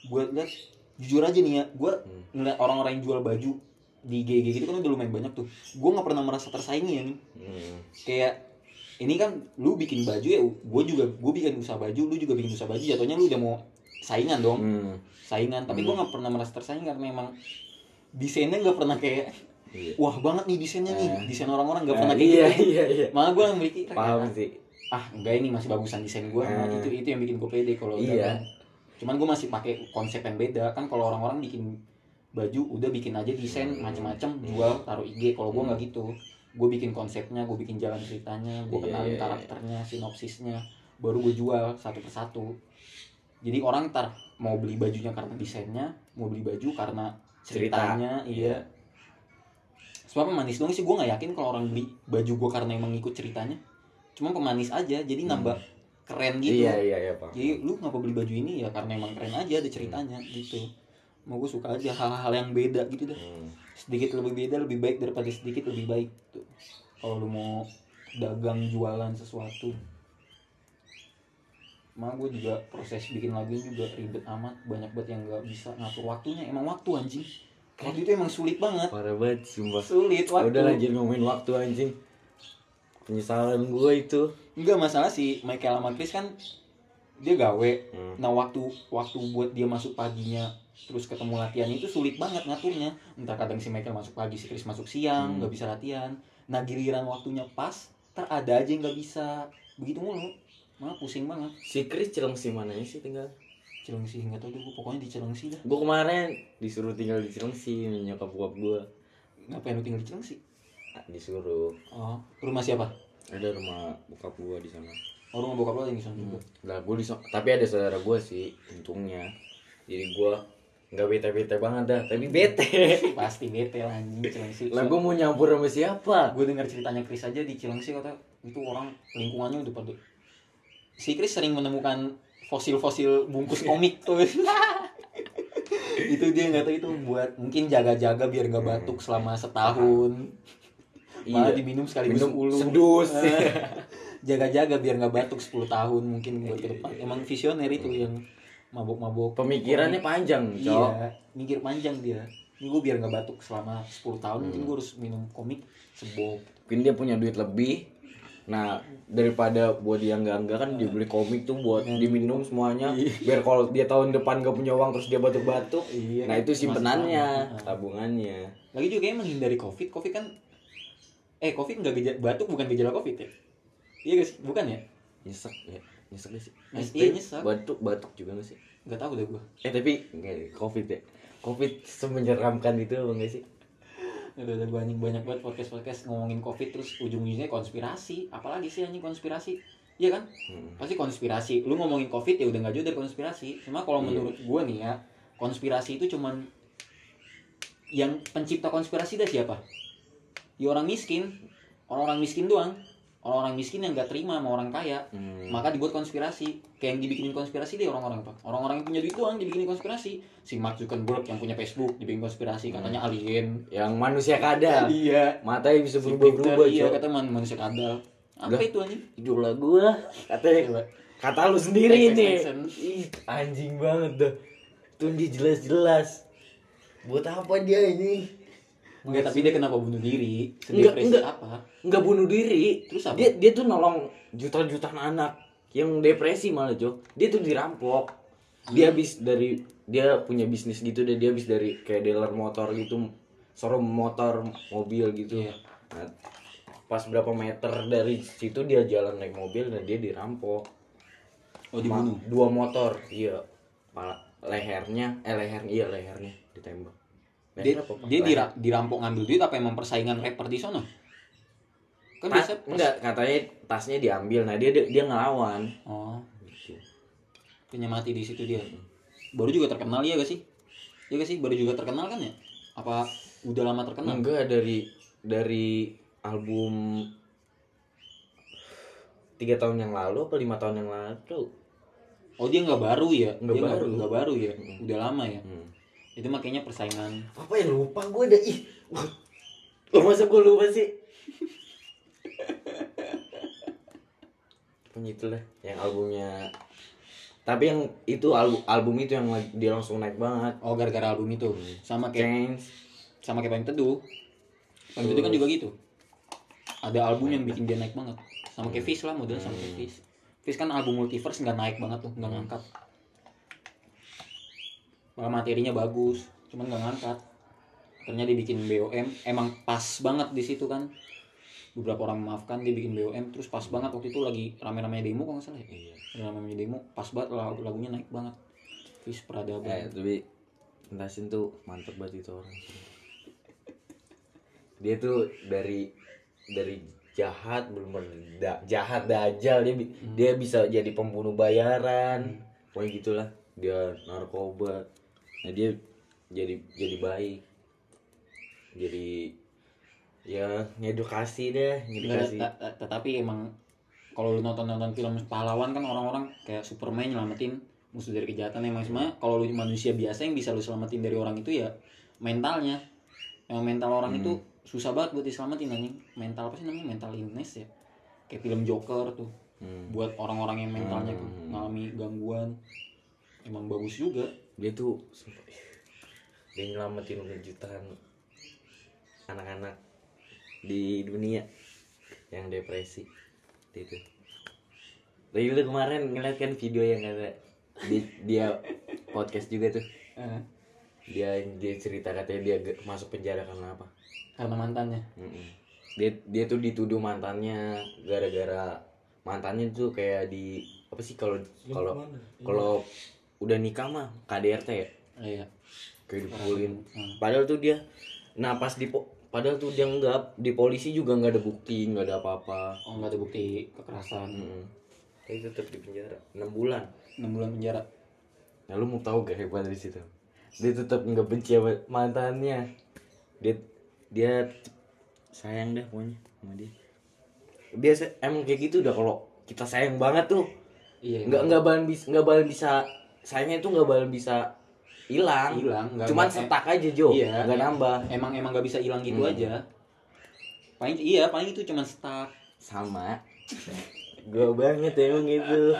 [SPEAKER 1] gue liat jujur aja nih ya gue
[SPEAKER 2] Hmm.
[SPEAKER 1] ngeliat orang-orang yang jual baju di IG gitu kan udah lumayan banyak tuh gue nggak pernah merasa tersaingi ya nih
[SPEAKER 2] Hmm.
[SPEAKER 1] kayak ini kan lu bikin baju ya gue juga gue bikin usaha baju lu juga bikin usaha baju jatuhnya lu udah mau saingan dong
[SPEAKER 2] Hmm.
[SPEAKER 1] saingan tapi gue nggak pernah merasa tersaing karena memang desainnya nggak pernah kayak
[SPEAKER 2] Iya.
[SPEAKER 1] wah banget nih desainnya nih
[SPEAKER 2] Eh.
[SPEAKER 1] desain orang-orang nggak
[SPEAKER 2] Ah,
[SPEAKER 1] pernah kayak
[SPEAKER 2] iya,
[SPEAKER 1] gitu
[SPEAKER 2] iya, iya.
[SPEAKER 1] malah gue memiliki
[SPEAKER 2] Paham sih.
[SPEAKER 1] ah enggak ini masih bagusan desain gue nah,
[SPEAKER 2] Eh.
[SPEAKER 1] itu itu yang bikin gue pede kalau udah
[SPEAKER 2] Iya.
[SPEAKER 1] kan. Cuman gue masih pakai konsep yang beda. Kan kalau orang-orang bikin baju udah bikin aja desain
[SPEAKER 2] Hmm.
[SPEAKER 1] macem-macem jual taruh IG kalau gue nggak gitu. Gue bikin konsepnya gue bikin jalan ceritanya gue
[SPEAKER 2] Iya,
[SPEAKER 1] kenalin
[SPEAKER 2] iya, iya.
[SPEAKER 1] karakternya sinopsisnya baru gue jual satu persatu. Jadi orang ntar mau beli bajunya karena desainnya mau beli baju karena
[SPEAKER 2] Cerita.
[SPEAKER 1] ceritanya iya. Sebab pemanis doang sih gue nggak yakin kalau orang beli baju gue karena emang ngikut ceritanya. Cuma pemanis aja jadi nambah keren gitu.
[SPEAKER 2] Iya, iya, iya, Pak.
[SPEAKER 1] jadi lu ngapa beli baju ini ya? Karena emang keren aja ada ceritanya gitu. Mau gue suka aja hal-hal yang beda gitu dah.
[SPEAKER 2] Hmm.
[SPEAKER 1] sedikit lebih beda lebih baik daripada sedikit lebih baik tuh. Kalau lu mau dagang jualan sesuatu. Mah gue juga proses bikin lagu juga ribet amat. Banyak banget yang nggak bisa ngatur waktunya. Emang waktu anjing. Waktu itu emang sulit banget.
[SPEAKER 2] Parah banget, sumpah.
[SPEAKER 1] sulit waktu.
[SPEAKER 2] Udah lanjut ngomongin waktu anjing. Penyesalan gue itu.
[SPEAKER 1] enggak masalah si Michael sama Chris kan dia gawe
[SPEAKER 2] Hmm.
[SPEAKER 1] nah waktu waktu buat dia masuk paginya terus ketemu latihan itu sulit banget ngaturnya entah kadang si Michael masuk pagi si Chris masuk siang
[SPEAKER 2] Hmm.
[SPEAKER 1] nggak bisa latihan nah giliran waktunya pas ter ada aja yang nggak bisa begitu mulu malah pusing banget
[SPEAKER 2] Si Chris Cilengsi mana sih tinggal?
[SPEAKER 1] Cilengsi nggak tahu gua pokoknya di Cilengsi dah
[SPEAKER 2] Gue kemarin disuruh tinggal di Cilengsi nyokap bokap gue.
[SPEAKER 1] ngapain lu tinggal di Cilengsi
[SPEAKER 2] Disuruh.
[SPEAKER 1] oh rumah siapa
[SPEAKER 2] Ada rumah bokap gue di sana.
[SPEAKER 1] oh rumah bokap lo yang di sana juga
[SPEAKER 2] Lah gue di tapi ada saudara gue sih untungnya. Jadi gue nggak bete-bete banget dah, tapi bete.
[SPEAKER 1] pasti bete lah anjing Cilengsi
[SPEAKER 2] lah gue mau nyampur sama siapa?
[SPEAKER 1] gue dengar ceritanya Chris aja di Cilengsi kata itu orang lingkungannya udah pada si Chris sering menemukan fosil-fosil bungkus komik tuh itu dia nggak tahu itu buat mungkin jaga-jaga biar nggak batuk selama setahun malah
[SPEAKER 2] Iya.
[SPEAKER 1] diminum sekaligus
[SPEAKER 2] Minum
[SPEAKER 1] 10
[SPEAKER 2] sedus.
[SPEAKER 1] jaga-jaga biar nggak batuk 10 tahun mungkin buat ke depan emang visioner itu yang mabok-mabok
[SPEAKER 2] Pemikirannya panjang, cok.
[SPEAKER 1] iya mikir panjang dia ini gue biar nggak batuk selama 10 tahun mungkin
[SPEAKER 2] Hmm.
[SPEAKER 1] gue harus minum komik sebok
[SPEAKER 2] Mungkin dia punya duit lebih. Nah, daripada buat dia enggak enggak kan dia beli komik tuh buat diminum semuanya. Biar kalau dia tahun depan gak punya uang terus dia batuk-batuk.
[SPEAKER 1] Iya,
[SPEAKER 2] nah, itu simpenannya, tabungannya.
[SPEAKER 1] lagi juga yang menghindari covid covid kan eh covid nggak gejala batuk bukan gejala covid ya iya guys bukan ya
[SPEAKER 2] Nyesek ya. Nyesek gak sih?
[SPEAKER 1] Nyes-
[SPEAKER 2] Eh,
[SPEAKER 1] iya, nyesek.
[SPEAKER 2] Batuk, batuk juga gak sih?
[SPEAKER 1] nggak tahu deh gue
[SPEAKER 2] Eh, tapi enggak Covid ya. Covid semenyeramkan itu apa enggak sih?
[SPEAKER 1] udah udah banyak banyak banget podcast podcast ngomongin covid terus ujung-ujungnya konspirasi apalagi sih anjing konspirasi Iya kan
[SPEAKER 2] Hmm.
[SPEAKER 1] pasti konspirasi lu ngomongin covid ya udah nggak jauh dari konspirasi cuma kalau
[SPEAKER 2] Iya.
[SPEAKER 1] menurut gue nih ya konspirasi itu cuman yang pencipta konspirasi itu siapa ya orang miskin orang-orang miskin doang. Orang-orang miskin yang gak terima sama orang kaya.
[SPEAKER 2] Hmm.
[SPEAKER 1] maka dibuat konspirasi. Kayak yang dibikinin konspirasi deh orang-orang apa orang-orang yang punya duit doang dibikinin konspirasi. Si Mark Zuckerberg yang punya Facebook dibikin konspirasi katanya alien.
[SPEAKER 2] Yang manusia kadal.
[SPEAKER 1] Iya.
[SPEAKER 2] Matanya bisa
[SPEAKER 1] Si
[SPEAKER 2] berubah-berubah
[SPEAKER 1] Victor, iya kata man- manusia kadal. Apa
[SPEAKER 2] Lah.
[SPEAKER 1] itu anjing?
[SPEAKER 2] Idola gua katanya kata lu sendiri. Ih, anjing banget dah. Tuh dia jelas-jelas. Buat apa dia ini
[SPEAKER 1] Enggak, tapi dia kenapa bunuh diri?
[SPEAKER 2] Enggak, enggak.
[SPEAKER 1] apa?
[SPEAKER 2] nggak bunuh diri
[SPEAKER 1] Terus apa?
[SPEAKER 2] dia dia tuh nolong juta-jutaan anak yang depresi malah Jo dia tuh dirampok dia habis dari dia punya bisnis gitu dan dia habis dari kayak dealer motor gitu showroom motor mobil gitu
[SPEAKER 1] Iya.
[SPEAKER 2] Nah, pas berapa meter dari situ dia jalan naik mobil dan dia dirampok
[SPEAKER 1] Oh, dibunuh.
[SPEAKER 2] Dua motor iya Pala, lehernya eh lehernya iya lehernya ditembak
[SPEAKER 1] Dia, dia dira- dirampok ngambil duit apa emang persaingan rapper di sono? Kan
[SPEAKER 2] Tas-
[SPEAKER 1] biasa
[SPEAKER 2] enggak katanya tasnya diambil nah dia dia, dia ngelawan
[SPEAKER 1] Oh,
[SPEAKER 2] gitu.
[SPEAKER 1] punya mati di situ dia. Baru juga terkenal ya gak sih? Ya gak sih? Baru juga terkenal kan ya? Apa udah lama terkenal?
[SPEAKER 2] Enggak dari dari album tiga tahun yang lalu apa lima tahun yang lalu
[SPEAKER 1] Oh, dia nggak baru ya?
[SPEAKER 2] Nggak baru.
[SPEAKER 1] Nggak baru ya? Udah lama ya?
[SPEAKER 2] hmm.
[SPEAKER 1] Itu makanya persaingan.
[SPEAKER 2] apa ya lupa gue dah ih lo masa gue lupa sih Pokoknya itulah yang albumnya tapi yang itu album album itu yang dia langsung naik banget
[SPEAKER 1] Oh, gara-gara album itu. Sama kayak
[SPEAKER 2] Change
[SPEAKER 1] sama kayak Paling Teduh. Paling Teduh kan juga gitu. Ada album yang bikin dia naik banget. Sama kayak Fish lah model sama kayak Fish. Fish kan album multiverse nggak naik banget tuh, nggak ngangkat. Malah materinya bagus, cuman nggak ngangkat. Ternyata dia bikin BOM, emang pas banget di situ kan. Beberapa orang memaafkan dia bikin BOM, terus pas banget waktu itu lagi rame-rame demo kalau nggak salah ya.
[SPEAKER 2] iya
[SPEAKER 1] Rame-rame demo, pas banget lagu lagunya naik banget. Fish peradaban.
[SPEAKER 2] eh tapi Entasin tuh mantep banget itu orang dia tuh dari dari jahat belum da- jahat dajal dia bi- dia bisa jadi pembunuh bayaran pokoknya gitulah dia narkoba nah dia jadi jadi baik. Jadi ya ngedukasi deh ngedukasi.
[SPEAKER 1] ta- ta- tetapi emang kalau lu nonton nonton film pahlawan kan orang-orang kayak Superman nyelamatin musuh dari kejahatan emang. Semua kalau lu manusia biasa yang bisa lu selamatin dari orang itu ya mentalnya. Emang mental orang
[SPEAKER 2] Hmm.
[SPEAKER 1] itu susah banget buat diselamatin anjing. Mental apa sih namanya? Mental illness ya? Kayak film Joker tuh.
[SPEAKER 2] Hmm.
[SPEAKER 1] buat orang-orang yang mentalnya
[SPEAKER 2] Hmm.
[SPEAKER 1] ngalami gangguan. Emang bagus juga
[SPEAKER 2] dia tuh dia nyelamatin jutaan anak-anak di dunia yang depresi. Itu Tapi lu kemarin ngeliat kan video yang kata di- dia podcast juga tuh.
[SPEAKER 1] Eh,
[SPEAKER 2] dia dia cerita katanya dia masuk penjara karena apa?
[SPEAKER 1] Karena mantannya.
[SPEAKER 2] Dia dia tuh dituduh mantannya gara-gara mantannya tuh kayak di apa sih kalau kalau kalau udah nikah mah KDRT ya?
[SPEAKER 1] Iya.
[SPEAKER 2] Kayak dipukulin
[SPEAKER 1] Hmm.
[SPEAKER 2] padahal tuh dia nah pas di padahal tuh dia enggak di polisi juga nggak ada bukti nggak ada apa-apa.
[SPEAKER 1] Oh nggak ada bukti kekerasan.
[SPEAKER 2] Mm-mm. tapi tetap di penjara enam bulan.
[SPEAKER 1] 6 bulan penjara.
[SPEAKER 2] Nah lu mau tahu gak hebat di situ? Dia tetap nggak benci sama mantannya. Dia dia sayang dah pokoknya sama dia. Biasa emang kayak gitu udah kalau kita sayang banget tuh.
[SPEAKER 1] Iya
[SPEAKER 2] nggak nggak bakalan bisa nggak bakalan bisa sayangnya tuh nggak bakalan bisa hilang.
[SPEAKER 1] Hilang nggak
[SPEAKER 2] cuman
[SPEAKER 1] nggak-
[SPEAKER 2] setak aja Jo.
[SPEAKER 1] Iya.
[SPEAKER 2] nggak nambah.
[SPEAKER 1] Emang emang gak bisa hilang gitu
[SPEAKER 2] Hmm.
[SPEAKER 1] aja. Paling iya paling itu cuma stuck.
[SPEAKER 2] Sama. Gue banget emang gitu.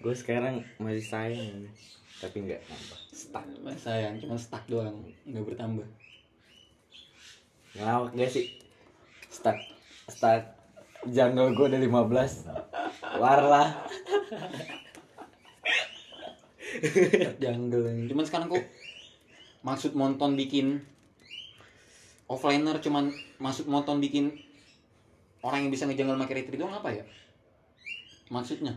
[SPEAKER 2] Gue sekarang masih sayang tapi nggak nambah. Stuck.
[SPEAKER 1] Sayang cuma stuck doang. Nggak bertambah.
[SPEAKER 2] Ngelawak gak sih? Stuck. Stuck. Jungle gue udah 15 warlah
[SPEAKER 1] jungle ini. cuman sekarang kok maksud monton bikin offliner cuman maksud monton bikin orang yang bisa ngejungle pakai retri doang apa ya? Maksudnya?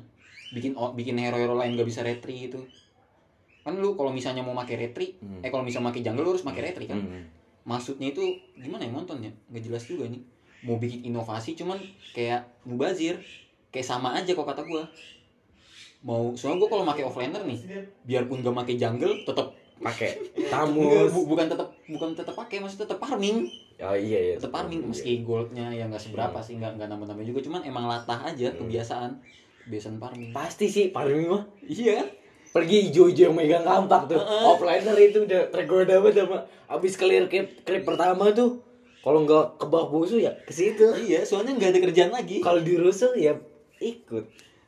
[SPEAKER 1] Bikin bikin hero-hero lain gak bisa retri itu kan lu kalau misalnya mau pakai retri
[SPEAKER 2] Hmm.
[SPEAKER 1] eh kalau misalnya pakai jungle lu harus pakai retri kan?
[SPEAKER 2] Hmm.
[SPEAKER 1] maksudnya itu gimana ya nontonnya? Nggak jelas juga nih. Mau bikin inovasi cuman kayak mubazir. Kayak sama aja kok kata gua mau soalnya gua kalau pakai offliner nih biarpun gak pakai jungle tetap
[SPEAKER 2] pakai tamus.
[SPEAKER 1] Bu- bukan tetap bukan tetap pakai maksudnya tetap farming.
[SPEAKER 2] Oh iya iya
[SPEAKER 1] tetap farming
[SPEAKER 2] Iya.
[SPEAKER 1] meski goldnya ya nggak seberapa sih nggak nggak nambah nambah juga cuman emang latah aja
[SPEAKER 2] Hmm.
[SPEAKER 1] kebiasaan. Kebiasaan farming.
[SPEAKER 2] Pasti sih farming mah.
[SPEAKER 1] Iya.
[SPEAKER 2] Pergi hijau-hijau yang megang kampak tuh.
[SPEAKER 1] Heeh.
[SPEAKER 2] offliner itu udah tergoda banget sama abis clear clip, clip pertama tuh kalau nggak ke bawah musuh ya ke situ.
[SPEAKER 1] Iya soalnya nggak ada kerjaan lagi.
[SPEAKER 2] Kalau di rusuh ya ikut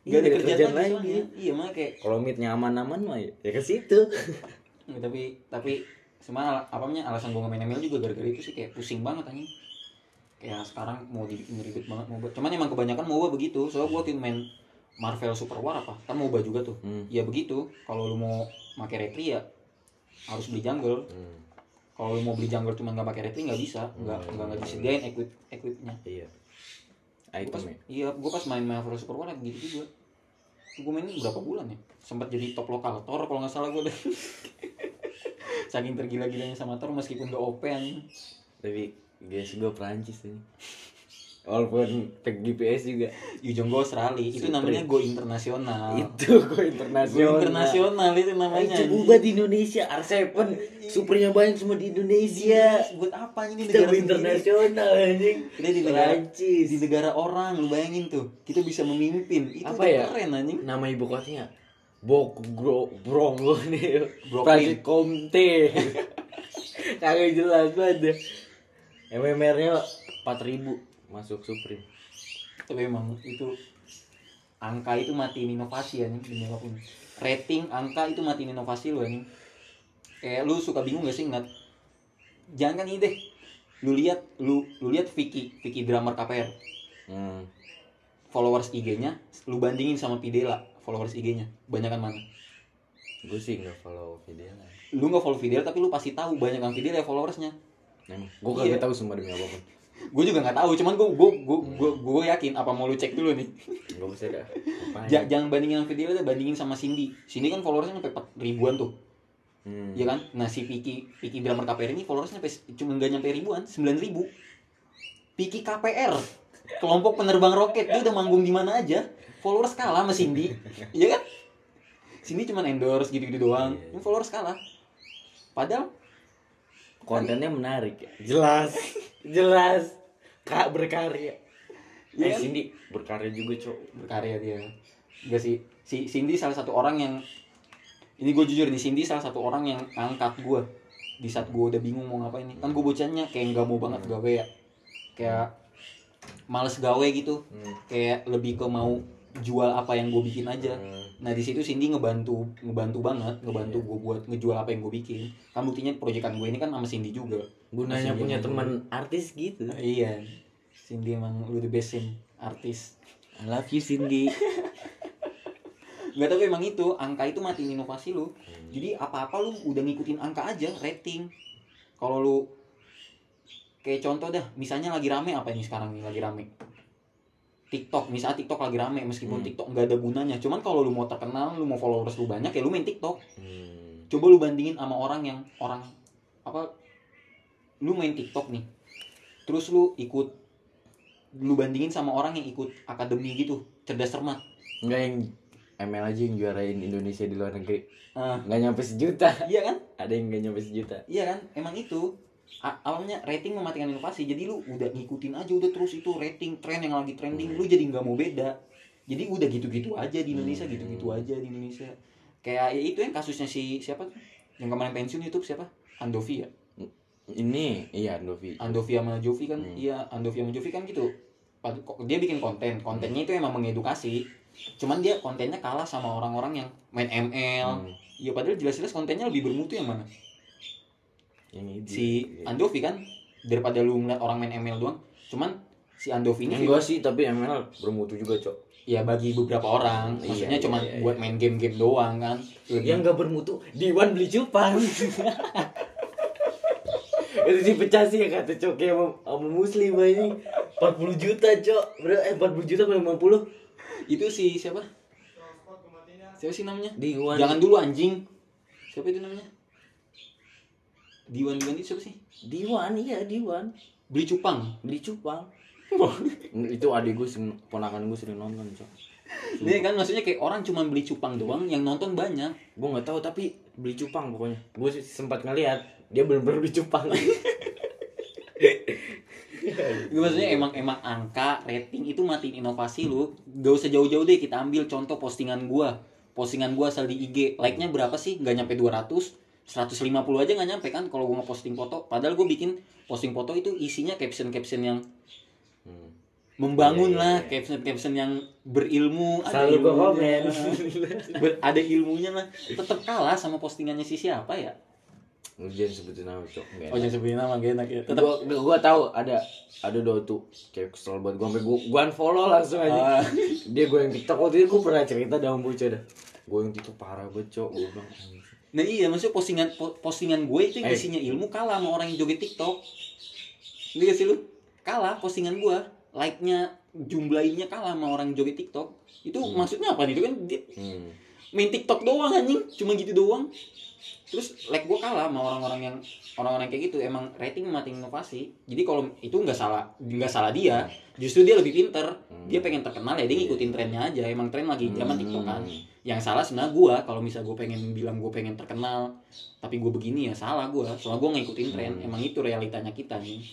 [SPEAKER 1] nggak ada
[SPEAKER 2] Iya,
[SPEAKER 1] kerjaan, lagi, soalnya. Iya mah kayak
[SPEAKER 2] kalau mid nyaman-aman mah ya, ke situ.
[SPEAKER 1] Tapi tapi semua apa namanya alasan gue main ML juga gara-gara itu sih kayak pusing banget anjing. Kayak sekarang mau dibikin ribet banget MOBA cuman emang kebanyakan MOBA begitu. Soalnya gue itu main Marvel Super War apa kan MOBA juga tuh.
[SPEAKER 2] Hmm.
[SPEAKER 1] ya begitu kalau lu mau pakai retri ya harus beli jungle. Kalau lu mau beli jungle cuma nggak pakai retri nggak bisa nggak
[SPEAKER 2] Hmm.
[SPEAKER 1] nggak nggak disediain equip equipnya.
[SPEAKER 2] Iya.
[SPEAKER 1] Gua pas,
[SPEAKER 2] item ya?
[SPEAKER 1] iya gue pas main Marvel Super War gitu juga gue main berapa bulan ya? Sempat jadi top lokal Thor kalau nggak salah gue deh. Saking tergila-gilanya sama Thor meskipun gak OP anjing
[SPEAKER 2] tapi guys gue Perancis ini walaupun tag GPS juga.
[SPEAKER 1] Yujong Go Australia. Itu namanya Go internasional.
[SPEAKER 2] Itu
[SPEAKER 1] Go
[SPEAKER 2] internasional.
[SPEAKER 1] Internasional itu namanya anjing.
[SPEAKER 2] coba di Indonesia. R7 Supreme banyak semua di Indonesia.
[SPEAKER 1] Buat apa ini
[SPEAKER 2] kita
[SPEAKER 1] negara
[SPEAKER 2] go internasional anjing.
[SPEAKER 1] Kita di negara
[SPEAKER 2] Perancis.
[SPEAKER 1] di negara orang lu bayangin tuh. Kita bisa memimpin. Itu
[SPEAKER 2] Apa ya?
[SPEAKER 1] keren anjing.
[SPEAKER 2] Nama ibu kotanya? Bok Bro Brongo nih
[SPEAKER 1] Brooklyn.
[SPEAKER 2] Prancis Comte kagak jelas banget deh. MMR nya 4000 masuk Supreme.
[SPEAKER 1] Tapi emang itu angka itu matiin inovasi ya nih demi apa pun. Rating angka itu matiin inovasi lu anjing. Kayak lu suka bingung gak sih ngeliat? Jangan kan ini deh. Lu lihat lu lu lihat Vicky Vicky drummer KPR
[SPEAKER 2] hmm.
[SPEAKER 1] followers IG-nya lu bandingin sama Pidela followers IG-nya banyakan mana?
[SPEAKER 2] Gue sih nggak follow video lah
[SPEAKER 1] lu nggak follow Fidel tapi lu pasti tahu banyakan Fidel ya followersnya.
[SPEAKER 2] Emang gue
[SPEAKER 1] Iya.
[SPEAKER 2] kagak tahu semua demi apa pun
[SPEAKER 1] gue juga nggak tahu cuman gue gue gue gue gue yakin apa mau lu cek dulu nih
[SPEAKER 2] Gak usah dah Apaan?
[SPEAKER 1] Ja- jangan bandingin sama Fidel deh bandingin sama Cindy Cindy kan followersnya sampai 4 ribuan tuh
[SPEAKER 2] hmm.
[SPEAKER 1] Iya kan? Nah si Piki Piki drummer KPR ini followersnya sampai cuma nggak nyampe ribuan, 9 ribu. Piki KPR, kelompok penerbang roket dia udah manggung di mana aja, followers kalah sama Cindy, iya kan? Cindy cuma endorse gitu-gitu doang, ini followers kalah. Padahal
[SPEAKER 2] kontennya menarik ya? Jelas. Jelas. Kak berkarya.
[SPEAKER 1] Iya
[SPEAKER 2] eh
[SPEAKER 1] kan?
[SPEAKER 2] Cindy berkarya juga cok.
[SPEAKER 1] Berkarya dia. Enggak sih, si Cindy salah satu orang yang ini gue jujur nih Cindy salah satu orang yang angkat gue di saat gue udah bingung mau ngapain nih. Kan gue bocahnya kayak nggak mau banget gawe ya. Kayak males gawe gitu.
[SPEAKER 2] Hmm.
[SPEAKER 1] kayak lebih ke mau jual apa yang gue bikin aja.
[SPEAKER 2] Hmm.
[SPEAKER 1] Nah di situ Cindy ngebantu ngebantu banget ngebantu
[SPEAKER 2] Iya.
[SPEAKER 1] gue buat ngejual apa yang gue bikin. Kan buktinya proyekan gue ini kan sama Cindy juga.
[SPEAKER 2] Gunanya
[SPEAKER 1] Cindy
[SPEAKER 2] punya teman artis gitu.
[SPEAKER 1] Dulu. iya. Cindy emang lu the best artis.
[SPEAKER 2] I love you Cindy.
[SPEAKER 1] Nggak tapi emang itu angka itu matiin inovasi lu. Jadi apa-apa lu udah ngikutin angka aja rating. Kalau lu kayak contoh dah misalnya lagi rame apa ini sekarang nih lagi rame TikTok misalnya TikTok lagi rame meskipun
[SPEAKER 2] Hmm.
[SPEAKER 1] TikTok nggak ada gunanya. Cuman kalau lu mau terkenal lu mau followers lu banyak ya lu main TikTok.
[SPEAKER 2] Hmm.
[SPEAKER 1] coba lu bandingin sama orang yang orang apa lu main TikTok nih terus lu ikut lu bandingin sama orang yang ikut akademi gitu cerdas cermat.
[SPEAKER 2] Enggak yang ML aja yang juarain Indonesia di luar negeri.
[SPEAKER 1] Ah,
[SPEAKER 2] nggak nyampe sejuta.
[SPEAKER 1] Iya kan?
[SPEAKER 2] Ada yang nggak nyampe sejuta.
[SPEAKER 1] Iya kan, emang itu A- apa namanya rating mematikan inovasi. Jadi lu udah ngikutin aja udah terus itu rating tren yang lagi trending, lu jadi nggak mau beda. Jadi udah gitu-gitu aja di Indonesia,
[SPEAKER 2] Hmm.
[SPEAKER 1] gitu-gitu aja di Indonesia. Kayak ya itu yang kasusnya si siapa tuh? Yang kemarin pensiun YouTube siapa? Andovi ya?
[SPEAKER 2] ini iya Novi
[SPEAKER 1] Andovi sama Jovi kan?
[SPEAKER 2] Hmm.
[SPEAKER 1] Iya, Andovi sama Jovi kan gitu. Dia bikin konten, kontennya itu emang mengedukasi. Cuman dia kontennya kalah sama orang-orang yang main ML.
[SPEAKER 2] Hmm,
[SPEAKER 1] Ya padahal jelas-jelas kontennya lebih bermutu yang mana?
[SPEAKER 2] Yang itu
[SPEAKER 1] si Andovi kan? Daripada lu ngeliat orang main ML doang. Cuman si Andovi ini
[SPEAKER 2] enggak sih tapi ML bermutu juga cok.
[SPEAKER 1] Ya bagi beberapa orang.
[SPEAKER 2] Iya,
[SPEAKER 1] maksudnya
[SPEAKER 2] iya,
[SPEAKER 1] cuman
[SPEAKER 2] iya,
[SPEAKER 1] buat
[SPEAKER 2] iya.
[SPEAKER 1] main game-game doang kan? Lebih-
[SPEAKER 2] yang nggak bermutu Diwan beli cupang itu sih pecah sih ya kata cok ya sama, sama muslim ini 40 juta cok. Bro eh 40 juta 50
[SPEAKER 1] itu si siapa? Siapa sih namanya?
[SPEAKER 2] Diwan.
[SPEAKER 1] Jangan dulu anjing. Siapa itu namanya Diwan Diwan itu siapa sih?
[SPEAKER 2] Diwan iya Diwan.
[SPEAKER 1] Beli cupang?
[SPEAKER 2] Beli cupang. Itu adik gue sering ponakan gue sering nonton cok.
[SPEAKER 1] Dia kan? Maksudnya kayak orang cuma beli cupang doang yang nonton banyak.
[SPEAKER 2] gue nggak tahu tapi beli cupang pokoknya. Gue sempat ngeliat dia bener-bener beli cupang.
[SPEAKER 1] Itu maksudnya emang emang angka rating itu matiin inovasi lu. Gak usah jauh-jauh deh kita ambil contoh postingan gua. Postingan gua asal di IG, like-nya berapa sih? Gak nyampe 200, 150 aja nggak nyampe kan kalau gua ngeposting foto. Padahal gua bikin posting foto itu isinya caption-caption yang
[SPEAKER 2] Hmm.
[SPEAKER 1] membangun
[SPEAKER 2] Iya, iya,
[SPEAKER 1] lah,
[SPEAKER 2] iya.
[SPEAKER 1] caption-caption yang berilmu, ada
[SPEAKER 2] Selalu gua
[SPEAKER 1] ilmunya. Ber- ada ilmunya lah. Tetap kalah sama postingannya si siapa ya?
[SPEAKER 2] Ujian sebutin nama cok
[SPEAKER 1] Oh, jangan sebutin nama gak enak ya. Tetap
[SPEAKER 2] gua gua, tahu ada ada dua tuh cewek kesel banget gua sampai gua, gua unfollow langsung aja
[SPEAKER 1] Ah.
[SPEAKER 2] dia gua yang tiktok waktu itu gua pernah cerita dalam bocah dah gua yang tiktok parah banget cok gua bilang
[SPEAKER 1] Nah iya maksudnya postingan po- postingan gue itu yang
[SPEAKER 2] Eh.
[SPEAKER 1] isinya ilmu kalah sama orang yang joget TikTok. Ini gak sih lu? Kalah postingan gue. Like-nya jumlahinnya kalah sama orang joget TikTok. Itu maksudnya apa nih? Itu kan dia
[SPEAKER 2] hmm.
[SPEAKER 1] main TikTok doang anjing, cuma gitu doang. Terus like gue kalah sama orang-orang yang orang-orang kayak gitu emang rating mati inovasi. Jadi kalau itu nggak salah nggak salah dia, justru dia lebih pinter. Dia pengen terkenal ya dia ngikutin trennya aja. Emang tren lagi zaman TikTok kan. Yang salah sebenarnya gue kalau misal gue pengen bilang gue pengen terkenal, tapi gue begini ya salah gue. Soalnya gue ngikutin tren. Emang itu realitanya kita nih.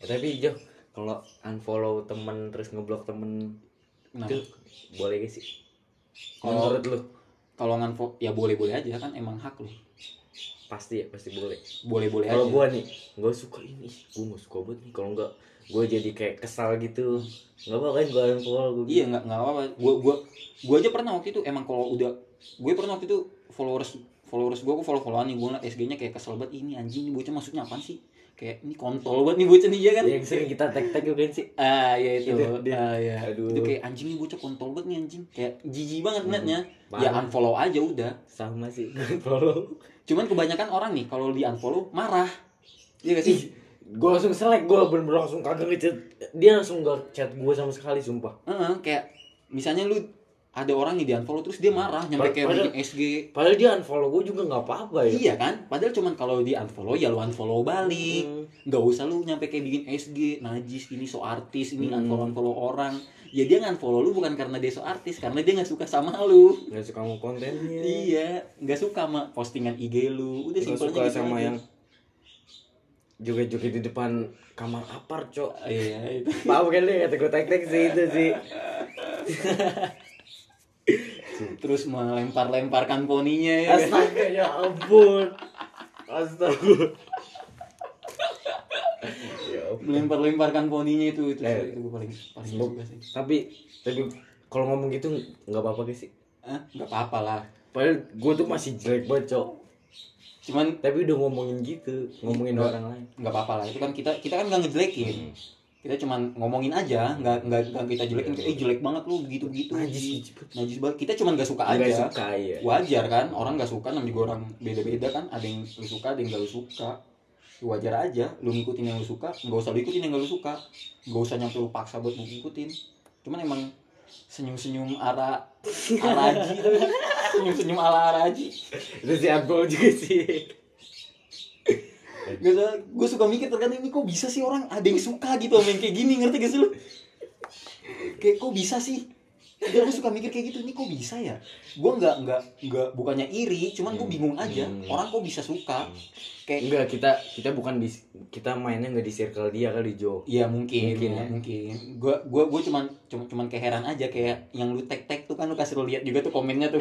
[SPEAKER 2] Eh, tapi Jo kalau unfollow temen terus ngeblok temen
[SPEAKER 1] Nah,
[SPEAKER 2] itu boleh gak sih
[SPEAKER 1] Kalau-
[SPEAKER 2] menurut lu
[SPEAKER 1] kalau nganfo ya boleh-boleh aja kan emang hak lu.
[SPEAKER 2] Pasti ya pasti boleh
[SPEAKER 1] Boleh-boleh aja.
[SPEAKER 2] kalau gua nih gua suka ini gua nggak suka banget nih kalau nggak gua jadi kayak kesal gitu nggak apa kan gua unfollow gua
[SPEAKER 1] Iya nggak nggak apa-apa. Gue gua gua aja pernah waktu itu emang kalau udah gue pernah waktu itu followers followers gue gue follow followan nih gue ngeliat SG-nya kayak kesel banget ini anjing ini bocah maksudnya apaan sih? Kayak ini kontol banget nih bocah nih ya kan?
[SPEAKER 2] yang sering kita tag tag kan sih
[SPEAKER 1] Ah ya itu.
[SPEAKER 2] Itu.
[SPEAKER 1] Ah ya.
[SPEAKER 2] Aduh.
[SPEAKER 1] Itu kayak anjing nih bocah kontol banget nih anjing. Kayak jijik banget ngeliatnya.
[SPEAKER 2] parah.
[SPEAKER 1] Ya unfollow aja udah.
[SPEAKER 2] sama sih unfollow
[SPEAKER 1] Cuman kebanyakan orang nih kalau di unfollow marah. Iya gak sih?
[SPEAKER 2] Ih, gue langsung selek gue bener-bener langsung kagak ngechat dia langsung gak chat gue sama sekali sumpah
[SPEAKER 1] Heeh, kayak misalnya lu ada orang nih di unfollow terus dia marah nyampe kayak
[SPEAKER 2] Padahal-
[SPEAKER 1] bikin SG
[SPEAKER 2] padahal dia unfollow gue juga nggak apa-apa ya
[SPEAKER 1] Iya kan? Padahal cuman kalau di unfollow ya lu unfollow balik.
[SPEAKER 2] Hmm.
[SPEAKER 1] Nggak usah lu nyampe kayak bikin SG, najis ini so artis, ini
[SPEAKER 2] Hmm.
[SPEAKER 1] unfollow unfollow orang. Ya dia unfollow lu bukan karena dia so artis, karena dia nggak suka sama lu.
[SPEAKER 2] nggak suka mau kontennya
[SPEAKER 1] Iya, nggak suka sama postingan IG lu. Udah
[SPEAKER 2] nggak
[SPEAKER 1] simpelnya
[SPEAKER 2] suka
[SPEAKER 1] gitu
[SPEAKER 2] sama
[SPEAKER 1] aja.
[SPEAKER 2] yang joget-joget di depan kamar apar cok
[SPEAKER 1] Ah, Iya, itu.
[SPEAKER 2] Paham kan deh kata gue tek-tek sih itu sih
[SPEAKER 1] Terus melempar-lemparkan poninya ya.
[SPEAKER 2] Astaga ya ampun Astaga Ya.
[SPEAKER 1] Melempar-lemparkan poninya itu itu,
[SPEAKER 2] Eh.
[SPEAKER 1] itu gue paling paling suka sih.
[SPEAKER 2] Tapi Tapi kalau ngomong gitu nggak apa-apa sih
[SPEAKER 1] Hah? Nggak apa-apa lah.
[SPEAKER 2] Padahal gue tuh masih jelek banget cok
[SPEAKER 1] Cuman
[SPEAKER 2] Tapi udah ngomongin gitu Ngomongin
[SPEAKER 1] Nggak.
[SPEAKER 2] orang lain
[SPEAKER 1] nggak apa-apa lah itu kan kita kita kan nggak ngejelekin kita cuman ngomongin aja nggak nggak nggak kita jelekin kayak eh jelek banget lu begitu begitu
[SPEAKER 2] Najis.
[SPEAKER 1] najis banget kita cuman nggak suka aja
[SPEAKER 2] Nggak suka ya
[SPEAKER 1] wajar kan orang nggak suka namanya juga orang beda beda kan ada yang lu suka ada yang nggak lu suka wajar aja lu ngikutin yang lu suka nggak usah lu ikutin yang nggak lu suka. Nggak usah nyampe lu paksa buat lu ngikutin. Cuman emang senyum senyum ara araji senyum senyum ala araji
[SPEAKER 2] Itu si unfollow juga sih.
[SPEAKER 1] Gak usah, gue suka mikir terkadang ini kok bisa sih orang ada yang suka gitu sama yang kayak gini ngerti gak sih lu? Kayak kok bisa sih? Gue suka mikir kayak gitu, ini kok bisa ya? Gue nggak nggak nggak bukannya iri, cuman gue bingung aja.
[SPEAKER 2] Hmm.
[SPEAKER 1] Orang kok bisa suka? Kayak
[SPEAKER 2] Enggak kita kita bukan di kita mainnya nggak di circle dia kali Jo
[SPEAKER 1] Iya mungkin,
[SPEAKER 2] Mungkin
[SPEAKER 1] ya,
[SPEAKER 2] ya.
[SPEAKER 1] mungkin. Gue gua gua cuman cuman cuman kayak heran aja kayak yang lu tag tag tuh kan lu kasih lu lihat juga tuh komennya tuh.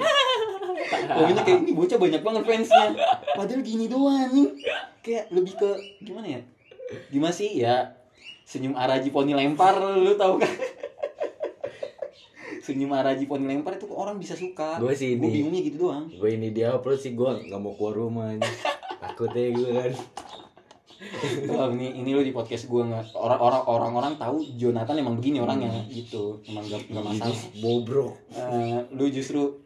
[SPEAKER 1] komennya kayak ini bocah banyak banget fansnya. Padahal gini doang anjing. Kayak lebih ke gimana ya? Gimana sih ya? Senyum Araji poni lempar lu tahu kan? Senyum Araji poni lempar itu orang bisa suka.
[SPEAKER 2] Gua sih
[SPEAKER 1] Gua
[SPEAKER 2] ini.
[SPEAKER 1] bingungnya gitu doang.
[SPEAKER 2] gue ini dia upload sih gue nggak mau keluar rumah ini. Takutnya gue kan.
[SPEAKER 1] Wah, ini ini lu di podcast gue nggak orang-orang orang-orang tahu Jonathan emang begini orangnya gitu. Emang gak, nggak masalah.
[SPEAKER 2] bobrok.
[SPEAKER 1] Eh, lu justru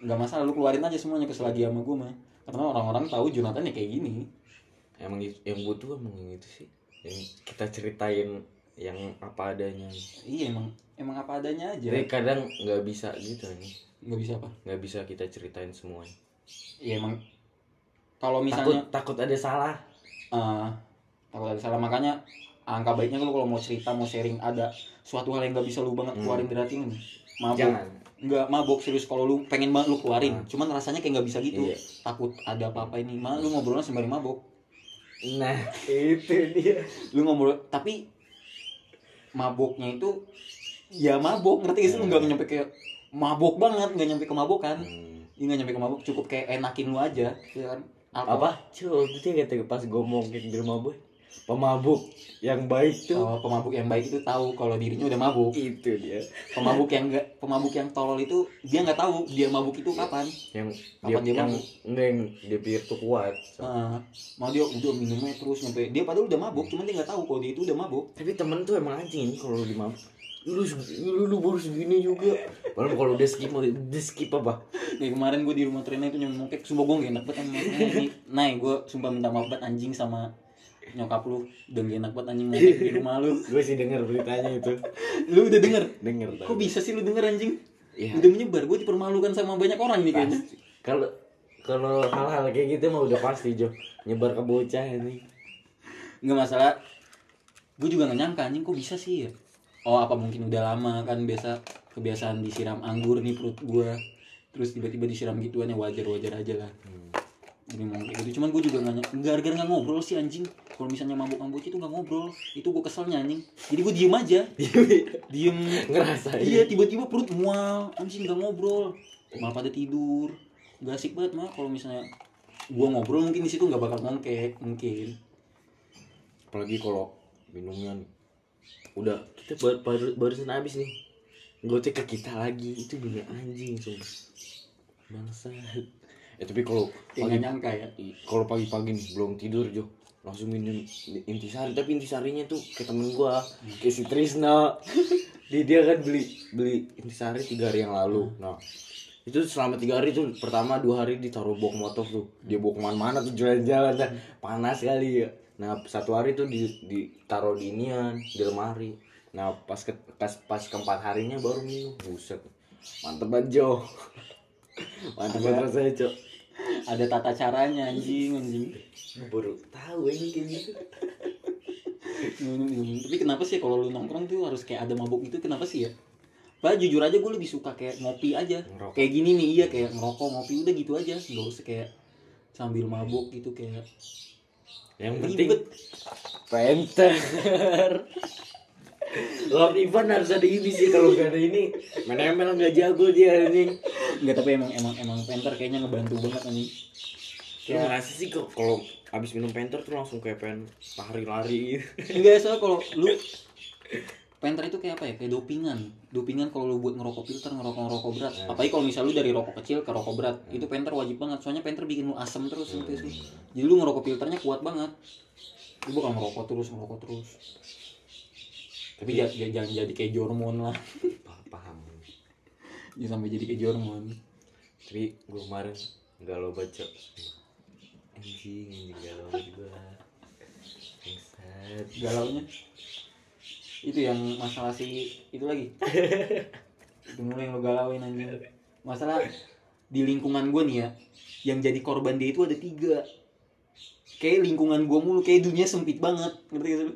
[SPEAKER 1] nggak masalah lu keluarin aja semuanya ke selagi sama gue mah. Karena orang-orang tahu Jonathan ya kayak gini.
[SPEAKER 2] Emang yang gue tuh emang yang itu sih. Yang kita ceritain yang apa adanya.
[SPEAKER 1] Iya emang emang apa adanya aja.
[SPEAKER 2] Jadi kadang nggak bisa gitu nih
[SPEAKER 1] nggak bisa apa?
[SPEAKER 2] Nggak bisa kita ceritain semuanya.
[SPEAKER 1] Iya emang kalau
[SPEAKER 2] takut
[SPEAKER 1] misalnya
[SPEAKER 2] takut ada salah.
[SPEAKER 1] Eh, takut ada salah. Makanya angka baiknya lu kalau mau cerita mau sharing ada suatu hal yang nggak bisa lu banget
[SPEAKER 2] Hmm.
[SPEAKER 1] keluarin dari hati lu nih. Mabok
[SPEAKER 2] Jangan.
[SPEAKER 1] nggak mabok serius. Kalau lu pengen banget lu keluarin cuman rasanya kayak nggak bisa gitu.
[SPEAKER 2] Iya.
[SPEAKER 1] takut ada apa-apa ini. Malah lu ngobrolnya sembari mabok
[SPEAKER 2] Nah, itu dia.
[SPEAKER 1] lu ngobrol tapi maboknya itu ya mabok ngerti gak sih lu nggak nyampe kayak mabok banget nggak nyampe kemabokan
[SPEAKER 2] Hmm.
[SPEAKER 1] ini nggak nyampe kemabok cukup kayak enakin lu aja ya kan
[SPEAKER 2] Apa? Cuy, itu kata pas gue ngomongin di rumah boy. Pemabuk yang baik tuh.
[SPEAKER 1] Oh, pemabuk yang baik itu tahu kalau dirinya udah mabuk
[SPEAKER 2] Itu dia.
[SPEAKER 1] pemabuk yang enggak pemabuk yang tolol itu dia nggak tahu dia mabuk itu kapan
[SPEAKER 2] Yang
[SPEAKER 1] Kapan dia
[SPEAKER 2] yang
[SPEAKER 1] mabuk?
[SPEAKER 2] enggak yang dia pikir tuh kuat.
[SPEAKER 1] Heeh. mau dia udah minumnya terus nyampe dia padahal udah mabuk cuman dia nggak tahu kalau dia itu udah mabuk
[SPEAKER 2] Tapi temen tuh emang anjing kalau lu dimabuk. Lu, lu, lu baru segini juga. Padahal kalau udah skip mau udah skip apa?
[SPEAKER 1] kayak kemarin gue di rumah Trina itu mokek sumpah gue gak enak banget ini nah gue sumpah minta maaf banget anjing sama nyokap lu udah gak enak banget anjing mokek di rumah lu.
[SPEAKER 2] Gue sih denger beritanya itu.
[SPEAKER 1] lu udah denger?
[SPEAKER 2] Denger
[SPEAKER 1] kok bisa sih lu denger anjing?
[SPEAKER 2] Iya.
[SPEAKER 1] udah menyebar gue dipermalukan sama banyak orang nih kayaknya.
[SPEAKER 2] Kalau kalau hal-hal kayak gitu mah udah pasti Jo. Nyebar ke bocah ini.
[SPEAKER 1] nggak masalah. Gue juga gak nyangka anjing kok bisa sih ya? Oh apa mungkin udah lama kan biasa kebiasaan disiram anggur nih perut gue terus tiba-tiba disiram gituan ya wajar wajar aja lah. Jadi mau kayak gitu. Cuman gue juga nggak ny- gara-gara nggak ngobrol sih anjing. Kalau misalnya mabuk mabuk itu nggak ngobrol. Itu gue keselnya anjing. Jadi gue diem aja. Diem.
[SPEAKER 2] Ngerasain.
[SPEAKER 1] iya tiba-tiba perut mual. Anjing nggak ngobrol. Malah pada tidur. Gak asik banget mah kalau misalnya gue ngobrol mungkin di situ nggak bakal ngongkek mungkin.
[SPEAKER 2] Apalagi kalau minumnya nih. udah kita baru, baru barusan habis nih. Gocek ke kita lagi. Itu bener anjing sumpah. Bangsa. Eh tapi kalau
[SPEAKER 1] kayak nggak nyangka ya.
[SPEAKER 2] kalau pagi-pagi nih belum tidur Jo langsung minum intisari. Tapi intisarinya tuh kayak temen gua kayak si Trisna. Dia dia kan beli beli intisari tiga hari yang lalu. Nah itu selama tiga hari tuh pertama dua hari ditaruh bok motor tuh. Dia bawa ke mana-mana tuh jalan-jalan. Dah panas kali ya. Nah satu hari tuh di ditaruh di inian di lemari. Nah pas ke, pas pas keempat harinya baru minum. Buset. Mantep banget Jo. Mantep banget rasanya Cok
[SPEAKER 1] ada tata caranya anjing anjing.
[SPEAKER 2] Baru tahu ini kayak gitu.
[SPEAKER 1] Minum minum. Tapi kenapa sih kalau lu nongkrong tuh harus kayak ada mabuk itu kenapa sih ya? Padahal jujur aja gue lebih suka kayak ngopi aja.
[SPEAKER 2] Ngerokok.
[SPEAKER 1] Kayak gini nih iya kayak ngerokok ngopi udah gitu aja. Gak usah kayak sambil mabuk gitu kayak
[SPEAKER 2] yang penting
[SPEAKER 1] ribet.
[SPEAKER 2] Penter Lord Ivan harus ada ini sih kalau gak ada ini main ML nggak jago dia anjing
[SPEAKER 1] Enggak tapi emang emang emang penter kayaknya ngebantu banget anjing
[SPEAKER 2] Lu ngerasa sih kok kalau abis minum penter tuh langsung kayak pengen lari-lari gitu.
[SPEAKER 1] Enggak soalnya kalau lu Penter itu kayak apa ya? Kayak dopingan. Dopingan kalau lu buat ngerokok filter, ngerokok ngerokok berat. Apalagi kalau misal lu dari rokok kecil ke rokok berat, itu penter wajib banget. Soalnya penter bikin lu asem terus gitu sih. Jadi lu ngerokok filternya kuat banget. Lu bukan ngerokok terus, ngerokok terus. Tapi ja- ja- jangan jadi kayak Jormon lah.
[SPEAKER 2] Pa- paham
[SPEAKER 1] Jangan sampai jadi kayak Jormon.
[SPEAKER 2] tapi gue kemarin galau baca anjing anjing galau gue Bangsat.
[SPEAKER 1] Galaunya itu yang masalah si itu lagi. itu mulai yang lu galauin anjing. Masalah di lingkungan gue nih ya, yang jadi korban dia itu ada tiga. Kayak lingkungan gue mulu, kayak dunia sempit banget, ngerti gak sih?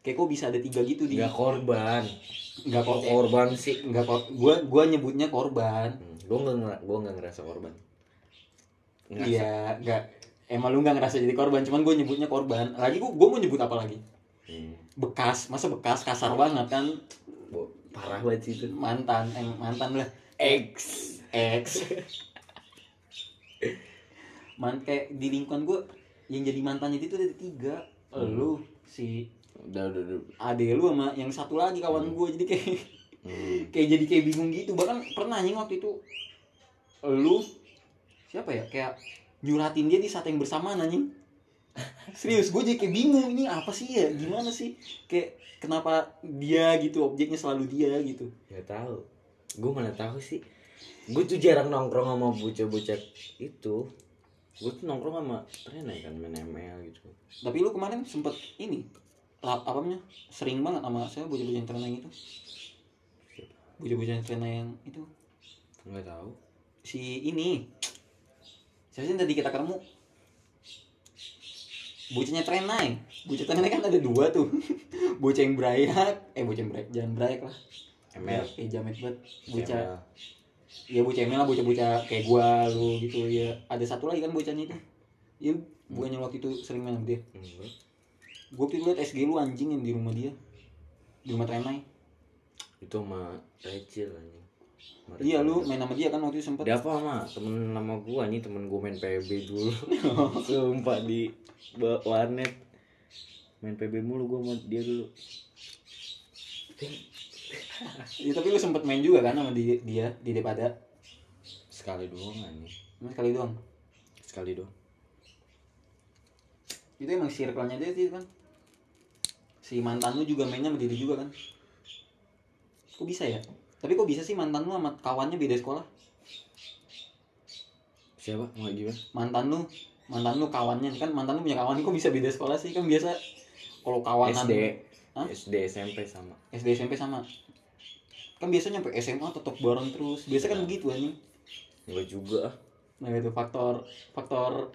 [SPEAKER 1] Kayak kok bisa ada tiga gitu di?
[SPEAKER 2] Nggak korban.
[SPEAKER 1] Nggak
[SPEAKER 2] kok
[SPEAKER 1] kok
[SPEAKER 2] korban sih.
[SPEAKER 1] Nggak kok. Gue gue nyebutnya korban.
[SPEAKER 2] Gue nggak ngera- gua nggak ngerasa korban.
[SPEAKER 1] Iya nggak. Emang lu nggak ngerasa jadi korban cuman gue nyebutnya korban. Lagi gue gue mau nyebut apa lagi?
[SPEAKER 2] Hmm.
[SPEAKER 1] bekas masa bekas? Kasar banget kan?
[SPEAKER 2] Bo- parah banget sih itu.
[SPEAKER 1] Mantan eh, mantan lah.
[SPEAKER 2] X
[SPEAKER 1] ex. Man kayak di lingkungan gue yang jadi mantannya itu ada tiga. Lu si
[SPEAKER 2] udah udah udah.
[SPEAKER 1] Ade lu sama yang satu lagi kawan gue jadi kayak
[SPEAKER 2] Hmm.
[SPEAKER 1] kayak jadi kayak bingung gitu. Bahkan pernah anjing waktu itu. Lu? Siapa ya? Kayak nyuratin dia di saat yang bersamaan anjing. Serius gue jadi kayak bingung ini apa sih ya? Gimana sih? Kayak kenapa dia gitu? Objeknya selalu dia gitu.
[SPEAKER 2] Gak tahu. Gue mana tahu sih. Gue tuh jarang nongkrong sama bocah-bocah itu. Gue tuh nongkrong sama Rena kan main ML gitu.
[SPEAKER 1] tapi lu kemarin sempet ini apa namanya? Sering banget sama saya bocah-bocah yang trennya itu? Bocah-bocah yang yang itu?
[SPEAKER 2] Enggak tahu.
[SPEAKER 1] si ini. Siapa sih tadi kita ketemu? Bocahnya trenai bocah trenai kan ada dua tuh. Bocah yang berayak eh bocah yang berayak jangan berayak lah.
[SPEAKER 2] ML
[SPEAKER 1] kayak jamet banget bocah.
[SPEAKER 2] ML.
[SPEAKER 1] ya bocah emel lah. Bocah-bocah kayak gua lu gitu. Ya ada satu lagi kan bocahnya itu? Ya bukannya waktu itu sering main sama dia Itu liat SG lu anjing yang di rumah dia. Di rumah Trenai.
[SPEAKER 2] Itu sama Recil anjing. Sama
[SPEAKER 1] iya lu main sama dia kan waktu itu sempet.
[SPEAKER 2] Dia apa mah temen nama gua nih temen gua main PB dulu. Sumpah di warnet. Main PB mulu gua sama dia dulu.
[SPEAKER 1] Ya, tapi lu sempet main juga kan sama di, dia di Depada
[SPEAKER 2] sekali doang anjing.
[SPEAKER 1] Cuma sekali doang?
[SPEAKER 2] Sekali doang.
[SPEAKER 1] Itu emang circle-nya dia sih kan si mantan lu juga mainnya sama diri juga kan? Kok bisa ya? Tapi kok bisa sih mantan lu sama kawannya beda sekolah?
[SPEAKER 2] Siapa? Mau gimana?
[SPEAKER 1] Mantan lu mantan lu kawannya kan mantan lu punya kawan kok bisa beda sekolah sih? Kan biasa kalau kawanan
[SPEAKER 2] SD
[SPEAKER 1] Hah?
[SPEAKER 2] SD SMP sama.
[SPEAKER 1] SD SMP sama. Kan biasanya sampai SMA tetap bareng terus. Biasa kan begitu anjing.
[SPEAKER 2] Enggak juga. Ah.
[SPEAKER 1] nah itu faktor faktor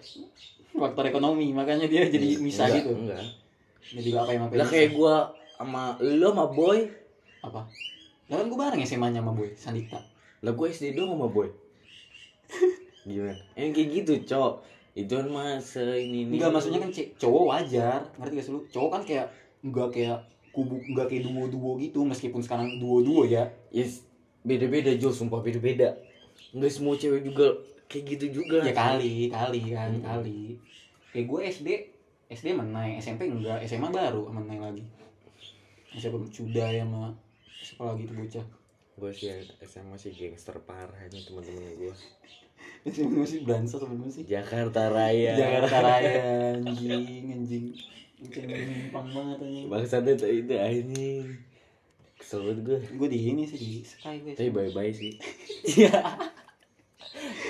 [SPEAKER 1] faktor ekonomi. Makanya dia jadi bisa
[SPEAKER 2] Enggak,
[SPEAKER 1] gitu.
[SPEAKER 2] enggak
[SPEAKER 1] gak apa yang apa
[SPEAKER 2] lah kayak gua sama lu sama boy.
[SPEAKER 1] Apa? Lah kan gue bareng SMA nya sama boy Sandika
[SPEAKER 2] lah gua SD doang sama boy. Gimana? Yang kayak gitu cok. Itu kan masa ini nih.
[SPEAKER 1] Enggak maksudnya kan cowok wajar. Ngerti gak sih lu? Cowok kan kayak enggak kayak kubu enggak kayak duo duo gitu meskipun sekarang duo duo ya.
[SPEAKER 2] Yes beda beda Jo. Sumpah beda beda nggak semua cewek juga kayak gitu juga.
[SPEAKER 1] Ya kali kali kan
[SPEAKER 2] Hmm.
[SPEAKER 1] kali. Kayak gue SD SD menai SMP enggak SMA baru menai lagi. SMP sudah ya sama siapa lagi tuh bocah?
[SPEAKER 2] Gue sih SMA sih gangster parah ini teman-teman gue
[SPEAKER 1] SMA masih beransa sama sih.
[SPEAKER 2] Jakarta Raya.
[SPEAKER 1] Jakarta Raya anjing anjing. Anjing menyimpang banget anjing.
[SPEAKER 2] Bangsatnya tuh itu anjing. Kesel banget gue
[SPEAKER 1] gue di ini sih di Sky gue
[SPEAKER 2] tapi bye bye sih.
[SPEAKER 1] Iya.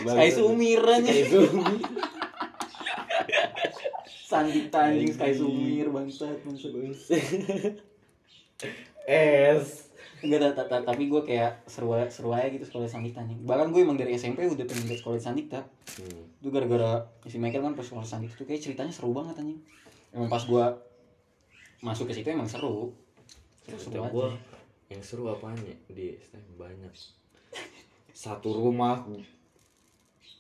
[SPEAKER 1] Sky Sumir
[SPEAKER 2] Sky
[SPEAKER 1] anjing
[SPEAKER 2] Sumir
[SPEAKER 1] Sandita anjing Sky Sumir bangsat bangsat
[SPEAKER 2] es
[SPEAKER 1] Enggak, ta- ta- tapi gue kayak seru seru aja gitu sekolah Sandikta nih. Bahkan gue emang dari SMP udah pengen ke sekolah Sandikta.
[SPEAKER 2] hmm.
[SPEAKER 1] Itu gara-gara si Michael kan pas sekolah Sandikta tuh kayak ceritanya seru banget anjing. Emang pas gue masuk ke situ emang seru. Seru, seru aja.
[SPEAKER 2] gue yang seru apanya di STM banyak satu rumah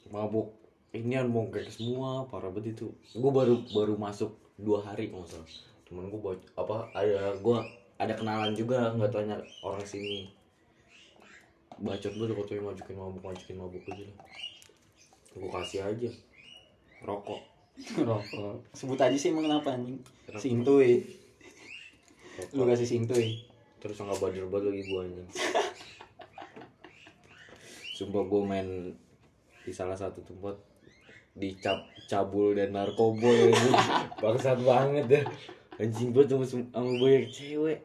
[SPEAKER 2] mabuk ini yang bongkek semua parah banget itu gue baru baru masuk dua hari kalau nggak salah temen gue apa ada gue ada kenalan juga nggak tanya orang sini bacot kok tuh yang majukin mabuk majukin mabuk aja lah gue kasih aja rokok
[SPEAKER 1] Rokok. Sebut aja sih emang kenapa anjing. Sintuy. Lu
[SPEAKER 2] rokok.
[SPEAKER 1] kasih sintuy.
[SPEAKER 2] terus nggak bader banget lagi gue anjing sumpah gue main di salah satu tempat dicap cabul dan narkoba anjing bangsat banget ya anjing banget sama, sama banyak cewek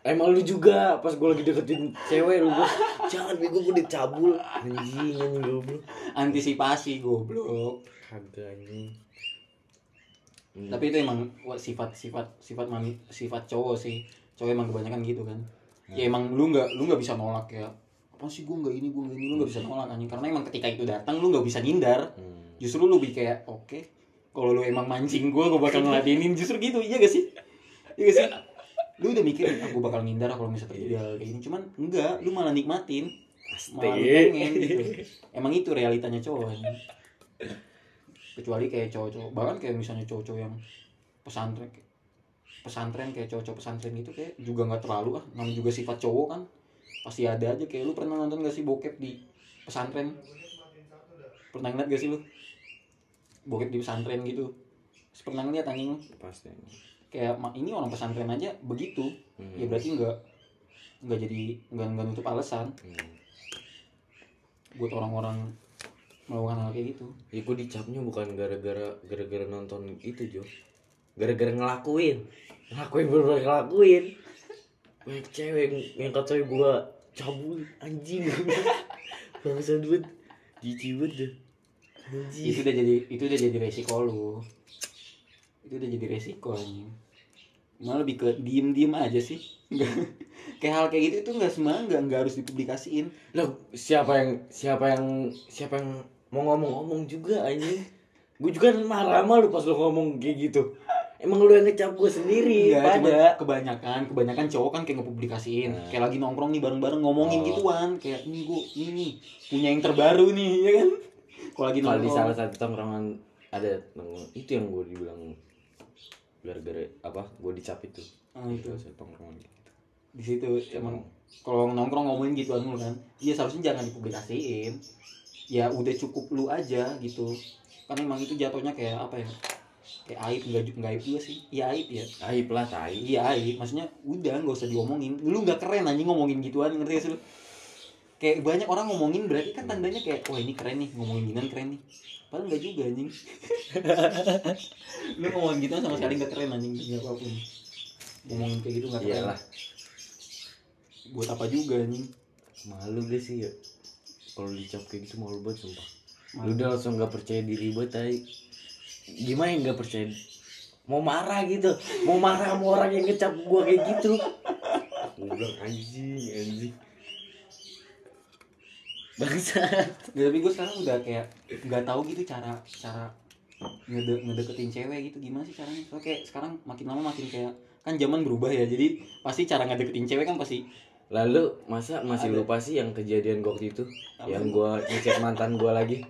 [SPEAKER 2] Emang lu juga pas gue lagi deketin cewek lu gua jangan bego gue dicabul anjing anjing goblok
[SPEAKER 1] Antisipasi goblok.
[SPEAKER 2] kagak anjing Hmm.
[SPEAKER 1] Tapi itu emang sifat sifat sifat mami sifat cowok sih. Cowok emang kebanyakan gitu kan. Ya emang lu nggak lu nggak bisa nolak ya. Apa sih gue nggak ini gue nggak ini lu nggak bisa nolak anjing karena emang ketika itu datang lu nggak bisa ngindar.
[SPEAKER 2] Hmm.
[SPEAKER 1] Justru lu lebih kayak oke kalau lu emang mancing gue gue bakal ngeladenin. Justru gitu iya gak sih? Iya gak sih? Lu udah mikir ah, gue bakal ngindar kalau misalnya terjadi hal kayak gini. Cuman enggak lu malah nikmatin. Malah pengen gitu. Emang itu realitanya cowok anjing. kecuali kayak cowok-cowok bahkan kayak misalnya cowok-cowok yang pesantren pesantren kayak cowok-cowok pesantren itu kayak juga nggak terlalu ah. Namanya juga sifat cowok kan. Pasti ada aja kayak lu pernah nonton gak sih bokep di pesantren? Pernah ngeliat gak sih lu bokep di pesantren gitu. Pernah ngeliat anjing?
[SPEAKER 2] Pasti
[SPEAKER 1] kayak ini orang pesantren aja begitu.
[SPEAKER 2] Hmm.
[SPEAKER 1] ya berarti nggak nggak jadi nggak nggak nutup alasan.
[SPEAKER 2] Hmm.
[SPEAKER 1] buat orang-orang melakukan hal kayak gitu.
[SPEAKER 2] Ya gue dicapnya bukan gara-gara gara-gara nonton itu Jo. Gara-gara ngelakuin. Ngelakuin bener ngelakuin. Banyak cewek yang- kata gue cabul anjing. Bangsa duit Jijik banget Anjing
[SPEAKER 1] itu udah jadi itu udah jadi resiko lu. Itu udah jadi resiko anjing. Malah lebih ke diem diem aja sih. Kayak hal kayak gitu itu nggak semua nggak nggak harus dipublikasiin.
[SPEAKER 2] Lah siapa yang Siapa yang Siapa yang mau ngomong-ngomong juga anjing? Gue juga marah sama lu pas lu ngomong kayak gitu. Emang lu yang ngecap gue sendiri
[SPEAKER 1] Enggak,
[SPEAKER 2] pada
[SPEAKER 1] kebanyakan, kebanyakan cowok kan kayak ngepublikasiin,
[SPEAKER 2] Nah.
[SPEAKER 1] kayak lagi nongkrong nih bareng-bareng ngomongin
[SPEAKER 2] Oh.
[SPEAKER 1] gituan, kayak ini gua ini punya yang terbaru nih, ya kan? Kalau lagi
[SPEAKER 2] kalau di salah satu tongkrongan ada nongkrong itu yang gue dibilang gara-gara apa gue dicap itu
[SPEAKER 1] Ah, itu.
[SPEAKER 2] Itu tongkrongan gitu.
[SPEAKER 1] di situ emang kalau nongkrong ngomongin gituan mulu kan, iya seharusnya jangan dipublikasiin, ya udah cukup lu aja gitu, kan emang itu jatuhnya kayak apa ya? Kayak aib nggak nggak aib juga sih, ya aib ya.
[SPEAKER 2] aib lah tai
[SPEAKER 1] Iya aib, maksudnya udah nggak usah diomongin. Lu nggak keren anjing ngomongin gituan, ngerti gak sih lu? Kayak banyak orang ngomongin berarti kan tandanya kayak wah ini keren nih, ngomongin ginian keren nih. Padahal nggak juga anjing. lu ngomongin gituan sama sekali nggak keren anjing demi apa pun. Ngomongin kayak gitu nggak keren.
[SPEAKER 2] iyalah
[SPEAKER 1] Buat apa juga anjing?
[SPEAKER 2] malu gue sih ya kalau dicap kayak gitu malu banget sumpah
[SPEAKER 1] Malu.
[SPEAKER 2] lu udah langsung nggak percaya diri banget tai gimana yang nggak percaya mau marah gitu mau marah sama orang yang ngecap gua kayak gitu bilang anjing anjing bangsat.
[SPEAKER 1] Ya, tapi gue sekarang udah kayak nggak tahu gitu cara cara ngede ngedeketin cewek gitu. Gimana sih caranya? Soalnya kayak sekarang makin lama makin kayak kan zaman berubah ya. Jadi pasti cara ngedeketin cewek kan pasti
[SPEAKER 2] lalu masa masih
[SPEAKER 1] Ada.
[SPEAKER 2] lupa sih yang kejadian waktu itu?
[SPEAKER 1] Apa?
[SPEAKER 2] yang gua ngecek mantan gua lagi.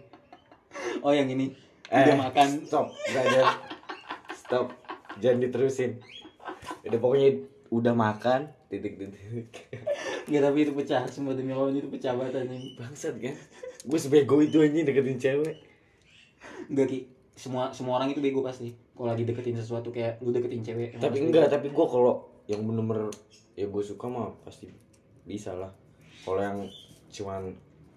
[SPEAKER 1] Oh yang ini.
[SPEAKER 2] Eh.
[SPEAKER 1] udah makan.
[SPEAKER 2] stop. Nggak jangan stop. Jangan diterusin. Udah pokoknya udah makan titik titik
[SPEAKER 1] Ya tapi itu pecah, semua demi Allah itu pecah banget anjing.
[SPEAKER 2] bangsat kan gue sebego itu anjing deketin cewek
[SPEAKER 1] Enggak ki, semua semua orang itu bego pasti. Kalau lagi deketin sesuatu kayak lu deketin cewek.
[SPEAKER 2] tapi enggak
[SPEAKER 1] bego.
[SPEAKER 2] tapi gue kalau yang bener-bener ya gue suka mah pasti bisa lah kalau yang cuman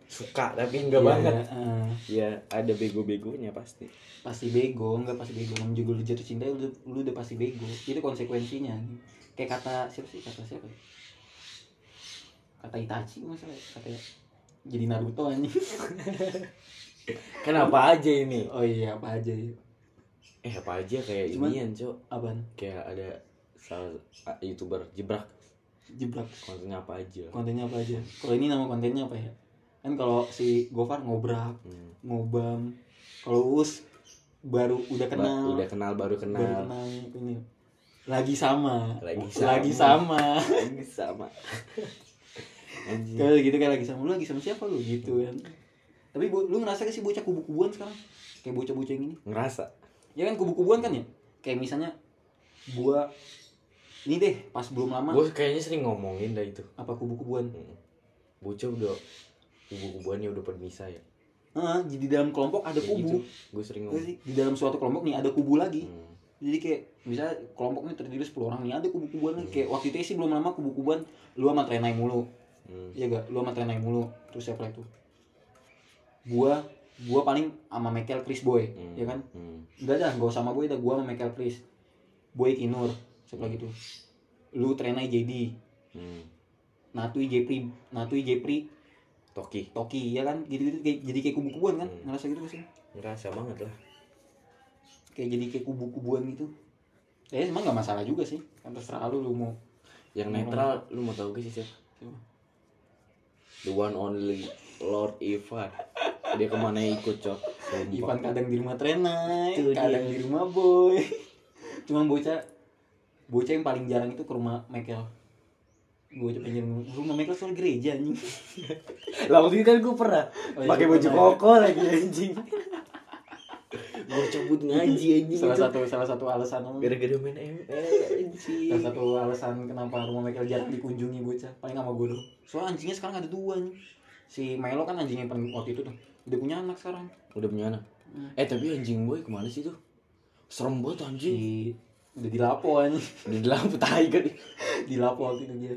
[SPEAKER 2] suka tapi enggak
[SPEAKER 1] Iya,
[SPEAKER 2] banget
[SPEAKER 1] eh,
[SPEAKER 2] ya ada bego-begonya pasti
[SPEAKER 1] pasti bego, enggak pasti bego. Namanya juga lu jatuh cinta lu, lu udah pasti bego. Itu konsekuensinya. Kayak kata siapa sih? Kata siapa? ya? Kata Itachi masalah kata jadi Naruto anjing.
[SPEAKER 2] kenapa aja ini
[SPEAKER 1] Oh iya, apa aja ya?
[SPEAKER 2] eh apa aja kayak
[SPEAKER 1] Cuman-
[SPEAKER 2] inian cok
[SPEAKER 1] Apaan?
[SPEAKER 2] kayak ada salah ah, youtuber jebrak
[SPEAKER 1] Jebrak.
[SPEAKER 2] kontennya apa aja
[SPEAKER 1] Kontennya apa aja? Kalau ini nama kontennya apa ya? Kan kalau si Gofar ngobrak,
[SPEAKER 2] Hmm.
[SPEAKER 1] ngobam kalau us baru udah
[SPEAKER 2] Ba-
[SPEAKER 1] kenal
[SPEAKER 2] udah kenal baru
[SPEAKER 1] baru
[SPEAKER 2] kenal
[SPEAKER 1] kenal ini lagi sama
[SPEAKER 2] Lagi sama.
[SPEAKER 1] lagi sama
[SPEAKER 2] lagi sama
[SPEAKER 1] kayak gitu kayak lagi sama lu lagi sama siapa lu? Gitu kan. Tapi bu, lu ngerasa gak sih bocah kubu-kubuan sekarang? Kayak bocah-bocah yang ini?
[SPEAKER 2] Ngerasa.
[SPEAKER 1] Ya kan kubu-kubuan kan ya? Kayak misalnya gua ini deh pas belum lama.
[SPEAKER 2] Gue kayaknya sering ngomongin dah itu.
[SPEAKER 1] Apa kubu-kubuan?
[SPEAKER 2] Hmm. bocah udah kubu-kubuannya udah permisa ya.
[SPEAKER 1] Ah jadi dalam kelompok ada
[SPEAKER 2] Kayak
[SPEAKER 1] kubu.
[SPEAKER 2] gue sering
[SPEAKER 1] Ngerti
[SPEAKER 2] ngomong.
[SPEAKER 1] di dalam suatu kelompok nih ada kubu lagi.
[SPEAKER 2] Hmm.
[SPEAKER 1] jadi kayak misalnya kelompoknya terdiri 10 orang nih ada kubu-kubuan lagi. kayak waktu itu sih belum lama kubu-kubuan lu sama Trenai mulu
[SPEAKER 2] Hmm.
[SPEAKER 1] iya gak? Lu sama Trenai mulu. Terus siapa itu gua gua paling sama Michael Chris Boy
[SPEAKER 2] Hmm.
[SPEAKER 1] ya kan?
[SPEAKER 2] Hmm.
[SPEAKER 1] enggak dah gak sama Boy dah gua sama Michael Chris. Boy Kinur siapa lagi tuh? Lu Trenai JD
[SPEAKER 2] Hmm.
[SPEAKER 1] Natui Jepri Natui Jepri.
[SPEAKER 2] Toki.
[SPEAKER 1] Toki ya kan? Gitu-gitu kayak jadi kayak kubu-kubuan kan?
[SPEAKER 2] Hmm.
[SPEAKER 1] ngerasa gitu gak sih?
[SPEAKER 2] Ngerasa banget lah.
[SPEAKER 1] Kayak jadi kayak kubu-kubuan gitu. Ya emang gak masalah juga sih. Kan terserah lu lu mau
[SPEAKER 2] yang netral lu mau tau gak sih Siapa? The one only Lord Ivan dia ke mana ikut cok Sumpah.
[SPEAKER 1] Ivan kadang di rumah Trenai,
[SPEAKER 2] Itu dia.
[SPEAKER 1] kadang di rumah Boy. Cuma bocah bocah yang paling jarang itu ke rumah Michael. Bocah pengen rumah Michael soal gereja anjing.
[SPEAKER 2] lah waktu itu kan gue pernah
[SPEAKER 1] Oh, iya,
[SPEAKER 2] pakai baju koko lagi anjing gue cabut ngaji anjing
[SPEAKER 1] salah satu salah satu alasan
[SPEAKER 2] gara-gara main ML anjing
[SPEAKER 1] salah satu alasan kenapa rumah Michael jarang dikunjungi bocah paling sama gue doang. Soalnya anjingnya sekarang ada dua nih. Si Milo kan anjing yang paling waktu itu tuh. Udah punya anak sekarang.
[SPEAKER 2] udah punya anak
[SPEAKER 1] Hmm.
[SPEAKER 2] eh tapi anjing boy ke mana sih tuh serem banget anjing
[SPEAKER 1] Di udah dilapo anjing.
[SPEAKER 2] di dalam tai kan
[SPEAKER 1] Dilapo waktu itu dia.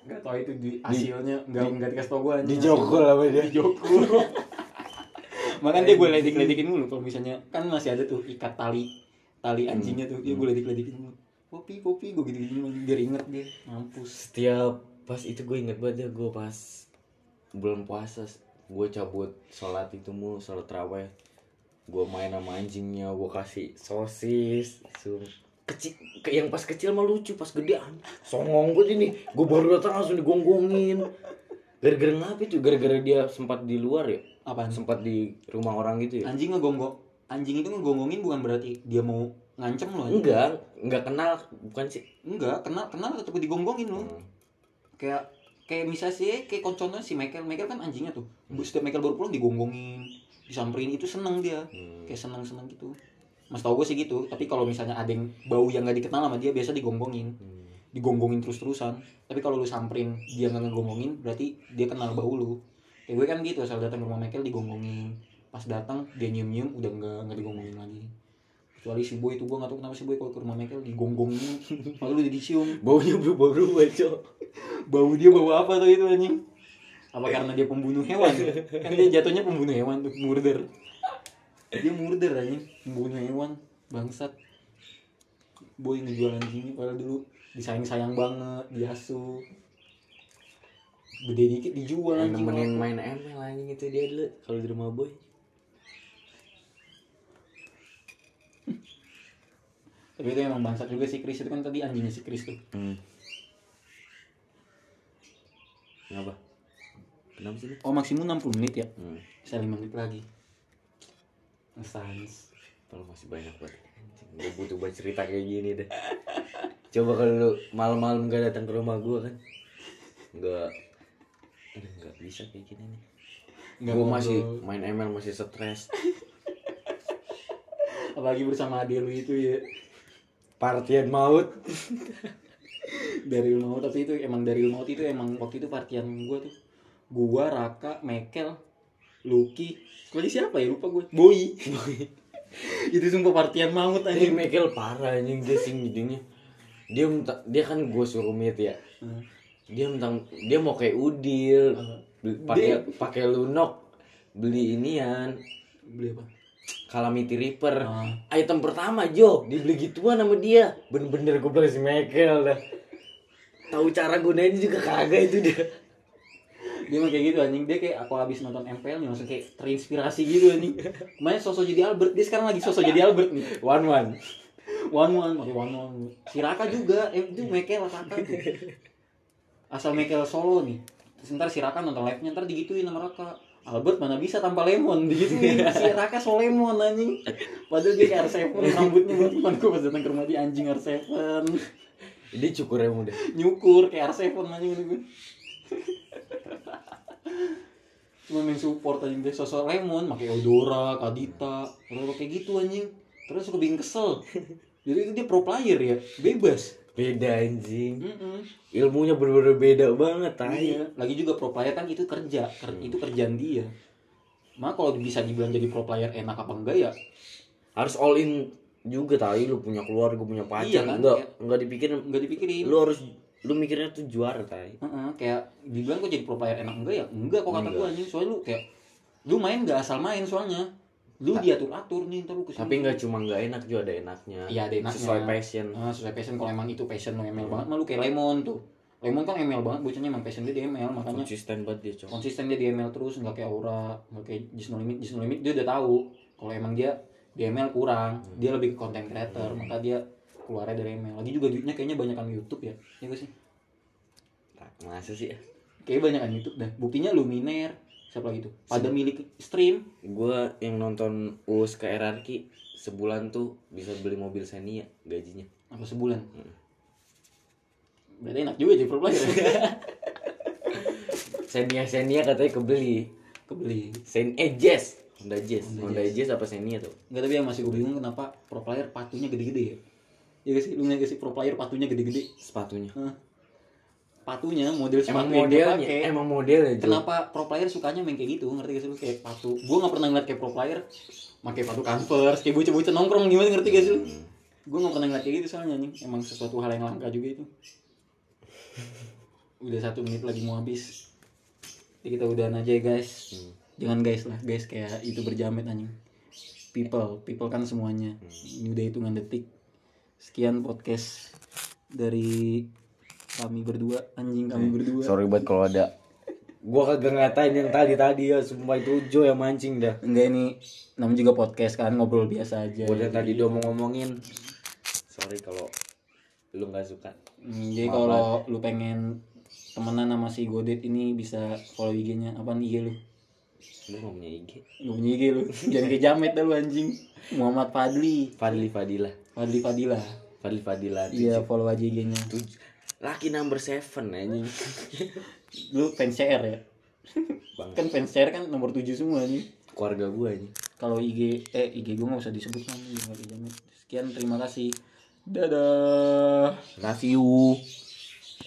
[SPEAKER 1] Enggak tahu itu di hasilnya enggak enggak dikasih tau gue anjing.
[SPEAKER 2] dijokol apa dia
[SPEAKER 1] di Joko Makan dia gue ledik-ledikin dulu kalau misalnya kan masih ada tuh ikat tali tali anjingnya tuh, dia gue ledik-ledikin dulu. Kopi kopi gue gitu gitu biar inget dia. Mampus.
[SPEAKER 2] setiap pas itu gue inget banget ya gue pas bulan puasa gue cabut sholat itu mulu sholat terawih. Gue main sama anjingnya gue kasih sosis sum kecil ke- yang pas kecil mah lucu pas gede an- songong gue ini gue baru datang langsung digonggongin. Gara-gara ngapa itu gara-gara dia sempat di luar ya
[SPEAKER 1] Apaan?
[SPEAKER 2] sempat di rumah orang gitu ya
[SPEAKER 1] Anjing ngegonggong anjing itu ngegonggongin bukan berarti dia mau ngancem lo anjing.
[SPEAKER 2] enggak enggak kenal bukan sih
[SPEAKER 1] enggak kenal kenal tetep digonggongin lo
[SPEAKER 2] Hmm.
[SPEAKER 1] kayak kayak misalnya sih kayak contohnya si Michael Michael kan anjingnya tuh setiap Michael baru pulang digonggongin disamperin itu seneng dia
[SPEAKER 2] Hmm.
[SPEAKER 1] kayak seneng seneng gitu mas tau gue sih gitu tapi kalau misalnya ada yang bau yang gak dikenal sama dia biasa digonggongin
[SPEAKER 2] Hmm.
[SPEAKER 1] digonggongin terus terusan tapi kalau lu samperin dia nggak ngegonggongin berarti dia kenal bau lu kayak gue kan gitu asal datang ke rumah Michael digonggongin. Pas datang dia nyium nyium udah nggak nggak digonggongin lagi. Kecuali si boy itu gue nggak tahu kenapa si boy kalau ke rumah Michael digonggongin. Lalu udah dicium.
[SPEAKER 2] Baunya berubah berubah cok.
[SPEAKER 1] Bau dia bau apa tuh itu anjing? Apa karena dia pembunuh hewan? Kan dia jatuhnya pembunuh hewan tuh murder. Dia murder anjing. Pembunuh hewan bangsat. Boy ngejual anjingnya padahal dulu disayang sayang banget diasuh gede dikit dijual
[SPEAKER 2] yang
[SPEAKER 1] anjing
[SPEAKER 2] nemenin main ML anjing itu dia dulu kalau di rumah boy.
[SPEAKER 1] Tapi itu emang bangsat juga si Chris itu kan tadi anjingnya si Chris tuh.
[SPEAKER 2] Hmm. kenapa? Kenapa sih
[SPEAKER 1] oh maksimum 60 menit ya?
[SPEAKER 2] Hmm.
[SPEAKER 1] bisa 5 menit lagi. Sans
[SPEAKER 2] kalau masih banyak banget. Gue butuh buat cerita kayak gini deh. Coba kalau lu malam-malam gak datang ke rumah gue kan? Nggak aduh nggak bisa kayak gini nih.
[SPEAKER 1] Nggak
[SPEAKER 2] gue
[SPEAKER 1] ngobrol.
[SPEAKER 2] masih main ML masih stres.
[SPEAKER 1] Apalagi bersama adik lu itu ya.
[SPEAKER 2] Partian maut.
[SPEAKER 1] Dari maut tapi itu emang dari maut itu emang waktu itu partian gua tuh. Gua Raka Mekel Lucky. Lagi siapa ya? Lupa gue Boy. Itu sumpah partian maut anjing.
[SPEAKER 2] Michael parah anjing dia sing dia dia kan gue suruh meet ya.
[SPEAKER 1] Hmm.
[SPEAKER 2] Dia mentang dia mau kayak udil. Beli- pakai pakai lunok beli inian.
[SPEAKER 1] Beli apa?
[SPEAKER 2] Calamity Reaper.
[SPEAKER 1] Ah.
[SPEAKER 2] item pertama Jo. Dibeli gituan sama dia. Bener-bener gue bilang si Michael dah. Tahu cara gunain juga kagak itu dia.
[SPEAKER 1] Dia mah kayak gitu anjing. Dia kayak aku habis nonton MPL nih langsung kayak terinspirasi gitu anjing. Kemarin sosok jadi Albert dia sekarang lagi sosok jadi Albert nih.
[SPEAKER 2] One one.
[SPEAKER 1] One one pakai one one. Si Raka juga. Eh, itu Mekel Raka. tuh asal Mekel solo nih. Terus ntar si Raka nonton live nya ntar digituin sama Raka. Albert mana bisa tanpa lemon? Digituin si Raka so lemon anjing. Padahal dia kayak R7 rambutnya buat teman gue pas datang ke rumah dia anjing R7
[SPEAKER 2] dia cukur yang muda
[SPEAKER 1] nyukur kayak R7 anjing gitu gue cuma main support anjing dia sosok lemon pakai Eudora, Kadita, kalau kayak gitu anjing. Terus suka bikin kesel. Jadi itu dia pro player ya bebas
[SPEAKER 2] beda anjing.
[SPEAKER 1] Mm-mm.
[SPEAKER 2] ilmunya bener-bener beda banget tai
[SPEAKER 1] Iya. lagi juga pro player kan itu kerja Ker- itu kerjaan dia. Maka kalau bisa dibilang jadi pro player enak apa enggak ya?
[SPEAKER 2] Harus all in juga tai. Lu punya keluarga punya pacar
[SPEAKER 1] Iya kan,
[SPEAKER 2] enggak
[SPEAKER 1] kayak-
[SPEAKER 2] enggak dipikirin.
[SPEAKER 1] Nggak dipikirin.
[SPEAKER 2] Lu harus lu mikirnya tuh juara tai.
[SPEAKER 1] Heeh, kayak dibilang kok jadi pro player enak enggak ya? Enggak kok kata
[SPEAKER 2] Enggak.
[SPEAKER 1] gue anjing. Soalnya lu kayak lu main gak asal main soalnya lu diatur atur nih ntar lu ke sini
[SPEAKER 2] tapi nggak cuma nggak enak juga ada enaknya.
[SPEAKER 1] Iya, ada enaknya.
[SPEAKER 2] sesuai passion.
[SPEAKER 1] Ah, sesuai passion. Kalau emang itu passion lu ML banget mah lu kayak Lemon tuh. Lemon kan ML banget bocahnya emang passion dia di ML makanya
[SPEAKER 2] konsisten banget dia cowok
[SPEAKER 1] konsisten dia di ML terus nggak kayak Aura nggak kayak Just No Limit Just No Limit dia udah tahu. Kalau emang dia di ML kurang dia lebih ke content creator maka dia keluarnya dari ML lagi juga duitnya kayaknya banyak kan YouTube ya ya gak sih?
[SPEAKER 2] Nah, masa sih
[SPEAKER 1] kayaknya banyak kan YouTube dah. Buktinya Luminer siapa lagi tuh? Pada milik stream.
[SPEAKER 2] Gue yang nonton US ke RRQ sebulan tuh bisa beli mobil Xenia gajinya.
[SPEAKER 1] Apa sebulan?
[SPEAKER 2] Hmm.
[SPEAKER 1] berarti enak juga jadi pro player.
[SPEAKER 2] Xenia Xenia katanya kebeli.
[SPEAKER 1] Kebeli.
[SPEAKER 2] Sen eh Jazz. Honda Jazz.
[SPEAKER 1] Honda
[SPEAKER 2] Honda Jazz. Apa Xenia tuh?
[SPEAKER 1] Enggak tapi yang masih gue bingung kenapa pro player patunya gede-gede ya. Iya gak sih? Lu nggak sih pro player patunya gede-gede?
[SPEAKER 2] Sepatunya.
[SPEAKER 1] Hah. Patunya model
[SPEAKER 2] emang modelnya emang modelnya.
[SPEAKER 1] Kenapa pro player sukanya main kayak gitu? Ngerti gak sih lu kayak patu? Gue gak pernah ngeliat kayak pro player pakai patu Converse kayak bocah-bocah nongkrong gimana ngerti gak sih lu? Gue gak pernah ngeliat kayak gitu soalnya nih. Emang sesuatu hal yang langka juga itu. Udah satu menit lagi mau habis. Jadi kita udahan aja ya guys.
[SPEAKER 2] Hmm.
[SPEAKER 1] Jangan guys lah, guys kayak itu berjamet anjing. People, people kan semuanya. Ini udah hitungan detik. Sekian podcast dari kami berdua, anjing kami berdua.
[SPEAKER 2] sorry banget kalau ada gua kagak ngatain yang tadi tadi ya sumpah itu Jo yang mancing dah
[SPEAKER 1] Enggak ini namanya juga podcast kan ngobrol biasa aja.
[SPEAKER 2] buat yang tadi dia mau ngomongin sorry kalau lu nggak suka
[SPEAKER 1] Hmm, jadi kalau lu pengen temenan sama si Godet ini bisa follow IG-nya apa nih IG lu?
[SPEAKER 2] lu nggak punya IG
[SPEAKER 1] Lu punya IG lu. Jangan kayak jamet dah lu anjing. Muhammad Fadli.
[SPEAKER 2] Fadli Fadila
[SPEAKER 1] Fadli Fadila.
[SPEAKER 2] Fadli Fadila
[SPEAKER 1] Iya, follow aja IG-nya.
[SPEAKER 2] Tujuh laki number seven anjing
[SPEAKER 1] Lu fans CR ya?
[SPEAKER 2] bang
[SPEAKER 1] Kan fans CR kan nomor 7 semua nih.
[SPEAKER 2] keluarga gua anjing
[SPEAKER 1] Kalau IG eh IG gue nggak usah disebut jamet. Sekian terima kasih. Dadah.
[SPEAKER 2] love you